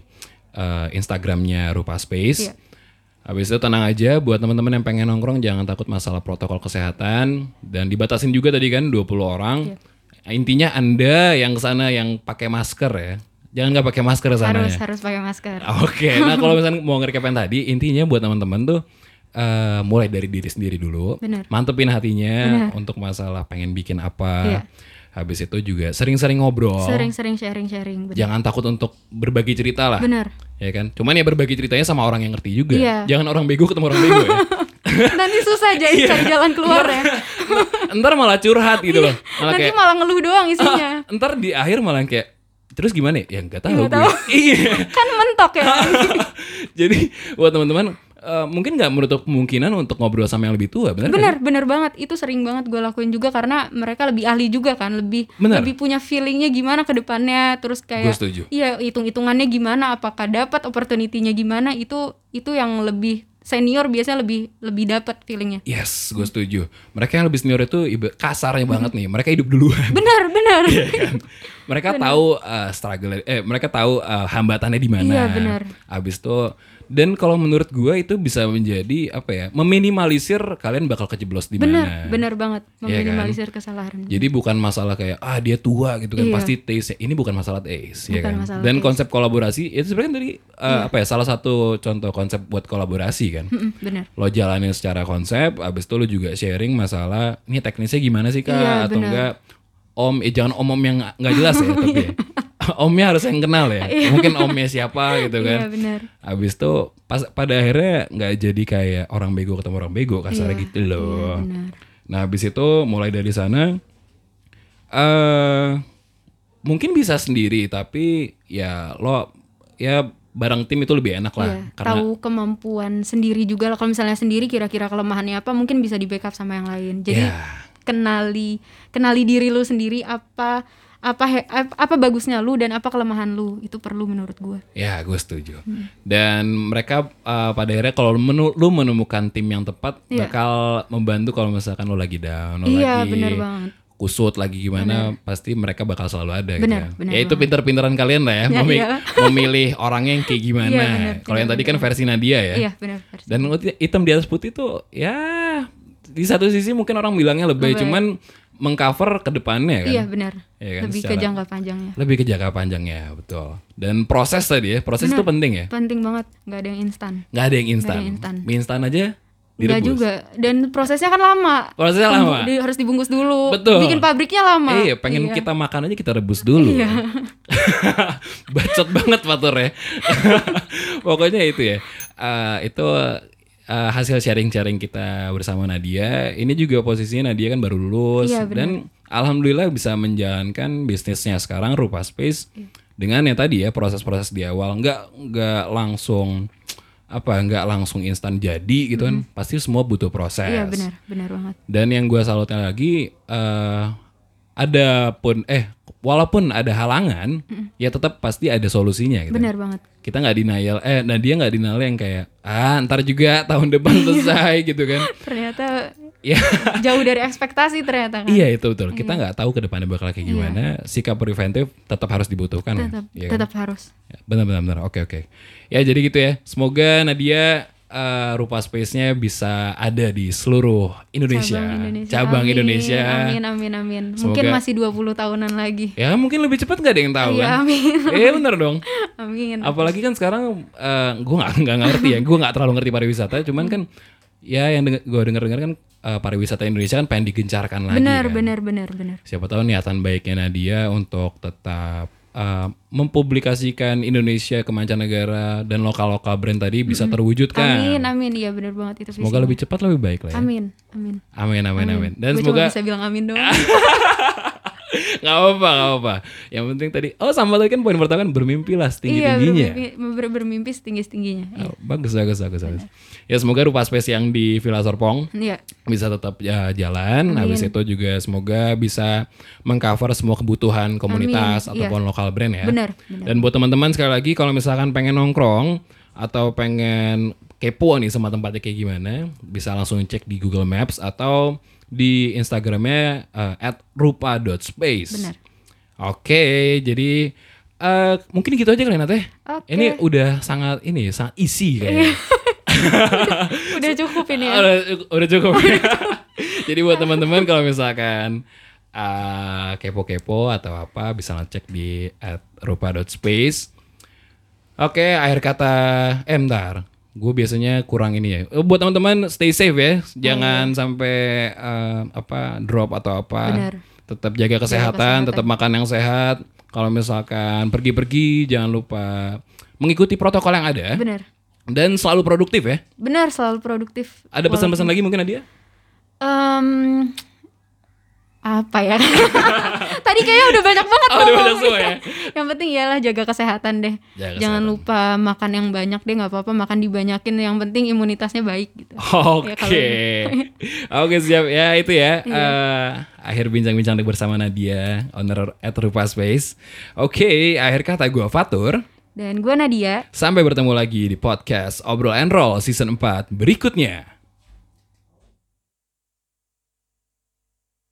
eh, Instagramnya Rupa Space. Iya. Habis itu tenang aja buat teman-teman yang pengen nongkrong jangan takut masalah protokol kesehatan dan dibatasin juga tadi kan 20 orang. Iya. Intinya Anda yang ke sana yang pakai masker ya. Jangan nggak pakai masker sana Harus ya. harus pakai masker. [LAUGHS] Oke, nah kalau misalnya [LAUGHS] mau nge-recap yang tadi, intinya buat teman-teman tuh eh, mulai dari diri sendiri dulu, Bener. mantepin hatinya Bener. untuk masalah pengen bikin apa. Iya. Habis itu juga sering-sering ngobrol. Sering-sering sharing-sharing. bener. Jangan takut untuk berbagi cerita lah, Bener. ya kan? Cuman ya berbagi ceritanya sama orang yang ngerti juga. Iya. Jangan orang bego ketemu orang bego ya. [LAUGHS] Nanti susah jadi Iya. cari jalan keluar ya. [LAUGHS] Ntar malah curhat gitu loh. Malah Nanti kayak malah ngeluh doang isinya. "Ah, [LAUGHS] ntar di akhir malah kayak terus gimana ya? Ya nggak tahu gue. tahu. Iya. kan mentok ya. Jadi buat teman-teman eh, mungkin nggak menutup kemungkinan untuk ngobrol sama yang lebih tua, benar? nggak? bener bener banget itu sering banget gue lakuin juga karena mereka lebih ahli juga kan lebih Bener. lebih punya feelingnya gimana ke depannya terus kayak setuju. iya hitung hitungannya gimana apakah dapat opportunity-nya gimana itu itu yang lebih senior biasanya lebih lebih dapat feelingnya Yes, gue setuju. Mereka yang lebih senior itu kasarnya banget nih. Mereka hidup duluan. benar benar [LAUGHS] Iya kan? Mereka tahu uh, struggle, eh mereka tahu uh, hambatannya di mana. Iya, benar. Abis itu dan kalau menurut gue itu bisa menjadi apa ya? Meminimalisir kalian bakal kejeblos di mana. benar banget Iya kan? meminimalisir kesalahan Jadi bukan masalah kayak ah dia tua gitu kan Iya. pasti taste ini bukan masalah taste ya Bukan kan. masalah Dan taste. konsep kolaborasi itu sebenarnya dari uh, Iya. apa ya salah satu contoh konsep buat kolaborasi kan. Benar lo jalanin secara konsep, abis itu lo juga sharing masalah ini teknisnya gimana sih kak Iya, atau benar. enggak om eh jangan om om yang nggak- nggak jelas ya tapi ya. [LAUGHS] [LAUGHS] omnya harus yang kenal ya. Mungkin omnya siapa gitu iya kan. benar. Abis itu pas pada akhirnya nggak jadi kayak orang bego ketemu orang bego kasarnya Iya, gitu loh. iya, nah abis itu mulai dari sana eh mungkin bisa sendiri tapi ya lo ya bareng tim itu lebih enak lah Iya, karena tahu kemampuan sendiri juga lah. Kalau misalnya sendiri kira-kira kelemahannya apa mungkin bisa di backup sama yang lain. Jadi Ya. kenali kenali diri lu sendiri apa apa he- ap- apa bagusnya lu dan apa kelemahan lu itu perlu menurut gue Ya, gue setuju. Hmm. Dan mereka uh, pada akhirnya kalau menu- lu menemukan tim yang tepat Iya. bakal membantu kalau misalkan lu lagi down, lu Iya, lagi bener banget. kusut lagi gimana, pasti mereka bakal selalu ada gitu. Bener, ya. bener ya itu pinter-pinteran kalian lah ya, [LAUGHS] Ya, memi- iya. [LAUGHS] memilih orangnya yang kayak gimana. Bener, kalau yang bener, tadi kan versi Nadia ya. iya benar versi. Dan hitam di atas putih tuh ya di satu sisi mungkin orang bilangnya lebay, Lebay. cuman mengcover ke depannya kan. iya benar Iya kan, lebih ke secara- jangka panjangnya Lebih ke jangka panjangnya, betul. Dan proses tadi ya, proses itu penting ya. penting banget nggak ada yang instan nggak ada yang instan. Mie instan aja Enggak juga dan prosesnya kan lama Prosesnya Tunggu- lama. di- harus dibungkus dulu Betul. bikin pabriknya lama Eh, iya, pengen kita makan aja kita rebus dulu. Iya. [LAUGHS] Bacot banget Fatur ya. [LAUGHS] Pokoknya itu ya. Eh, itu eh, hasil sharing-sharing kita bersama Nadia. Ini juga posisinya Nadia kan baru lulus Iya, dan alhamdulillah bisa menjalankan bisnisnya sekarang Rupa Space Iya. dengan yang tadi ya proses-proses di awal. Nggak nggak langsung apa nggak langsung instan jadi gitu kan. Pasti semua butuh proses. Iya benar benar banget. Dan yang gue salutnya lagi eh ada pun eh walaupun ada halangan ya tetap pasti ada solusinya gitu. benar banget Kita nggak denial eh nah dia nggak denial yang kayak ah ntar juga tahun depan [LAUGHS] selesai gitu kan. ternyata [LAUGHS] Ya jauh dari ekspektasi ternyata kan iya itu betul. Kita nggak tahu ke depannya bakal kayak gimana. Sikap preventif tetap harus dibutuhkan. ya. tetap Iya kan? tetap harus Ya, benar benar benar. Oke oke. Ya jadi gitu ya. Semoga Nadia eh, rupa space-nya bisa ada di seluruh Indonesia. cabang Indonesia Cabang Amin, Indonesia. amin amin amin mungkin Semoga- masih 20 tahunan lagi Ya mungkin lebih cepat nggak ada yang tahu Iya, kan? amin. [LAUGHS] Eh bener dong. [LAUGHS] amin Apalagi kan sekarang gue nggak nggak ngerti ya, gue nggak terlalu ngerti pariwisata, cuman kan ya yang gue denger dengar kan eh, pariwisata Indonesia kan pengen digencarkan lagi. benar kan. benar benar benar Siapa tahu niatan baiknya Nadia untuk tetap eh, mempublikasikan Indonesia ke mancanegara dan lokal-lokal brand tadi bisa terwujudkan. amin amin iya benar banget itu Semoga lebih cepat lebih baik lah ya. amin amin Amin amin amin. Dan Gua semoga bisa bilang amin doang [LAUGHS] Gak apa-apa, gak apa-apa. Yang penting tadi, oh sama tadi kan poin pertama kan bermimpi lah iya setinggi-tingginya. bermimpi, ber- bermimpi setinggi tingginya Oh, bagus, bagus, bagus, bagus. Ya semoga rupa space yang di Villa Serpong iya bisa tetap ya, jalan. Habis itu juga semoga bisa mengcover semua kebutuhan komunitas Amin, iya. ataupun lokal brand ya. Benar, benar. Dan buat teman-teman sekali lagi kalau misalkan pengen nongkrong atau pengen kepo nih sama tempatnya kayak gimana, bisa langsung cek di Google Maps atau di Instagramnya eh, @rupa.space. Benar. Oke, jadi eh mungkin gitu aja kali Nat ya. Oke. Ini udah sangat ini sangat isi kayaknya. [LAUGHS] udah cukup ini ya Udah, udah cukup. [LAUGHS] Jadi buat teman-teman kalau misalkan uh, kepo-kepo atau apa bisa ngecek di @rupa.space. Oke, akhir kata eh bentar. Gue biasanya kurang ini ya. Eh, Buat teman-teman stay safe ya. Jangan sampai uh, apa drop atau apa. Benar. Tetap jaga kesehatan, tetap makan yang sehat. Kalau misalkan pergi-pergi jangan lupa mengikuti protokol yang ada benar dan selalu produktif ya. benar selalu produktif Ada pesan-pesan lagi mungkin Nadia? Em, apa ya [LAUGHS] tadi kayaknya udah banyak banget Oh, udah banyak semua ya? yang penting ialah jaga kesehatan deh Jaga jangan kesehatan. lupa makan yang banyak deh nggak apa-apa makan dibanyakin yang penting imunitasnya baik gitu Oke, [LAUGHS] Ya, kalau- [LAUGHS] oke siap ya itu ya. Eh, akhir bincang-bincang bersama Nadia, owner at Rupa Space. Oke, akhir kata gue Fatur. dan gue Nadia Sampai bertemu lagi di podcast Obrol and Roll season 4 berikutnya.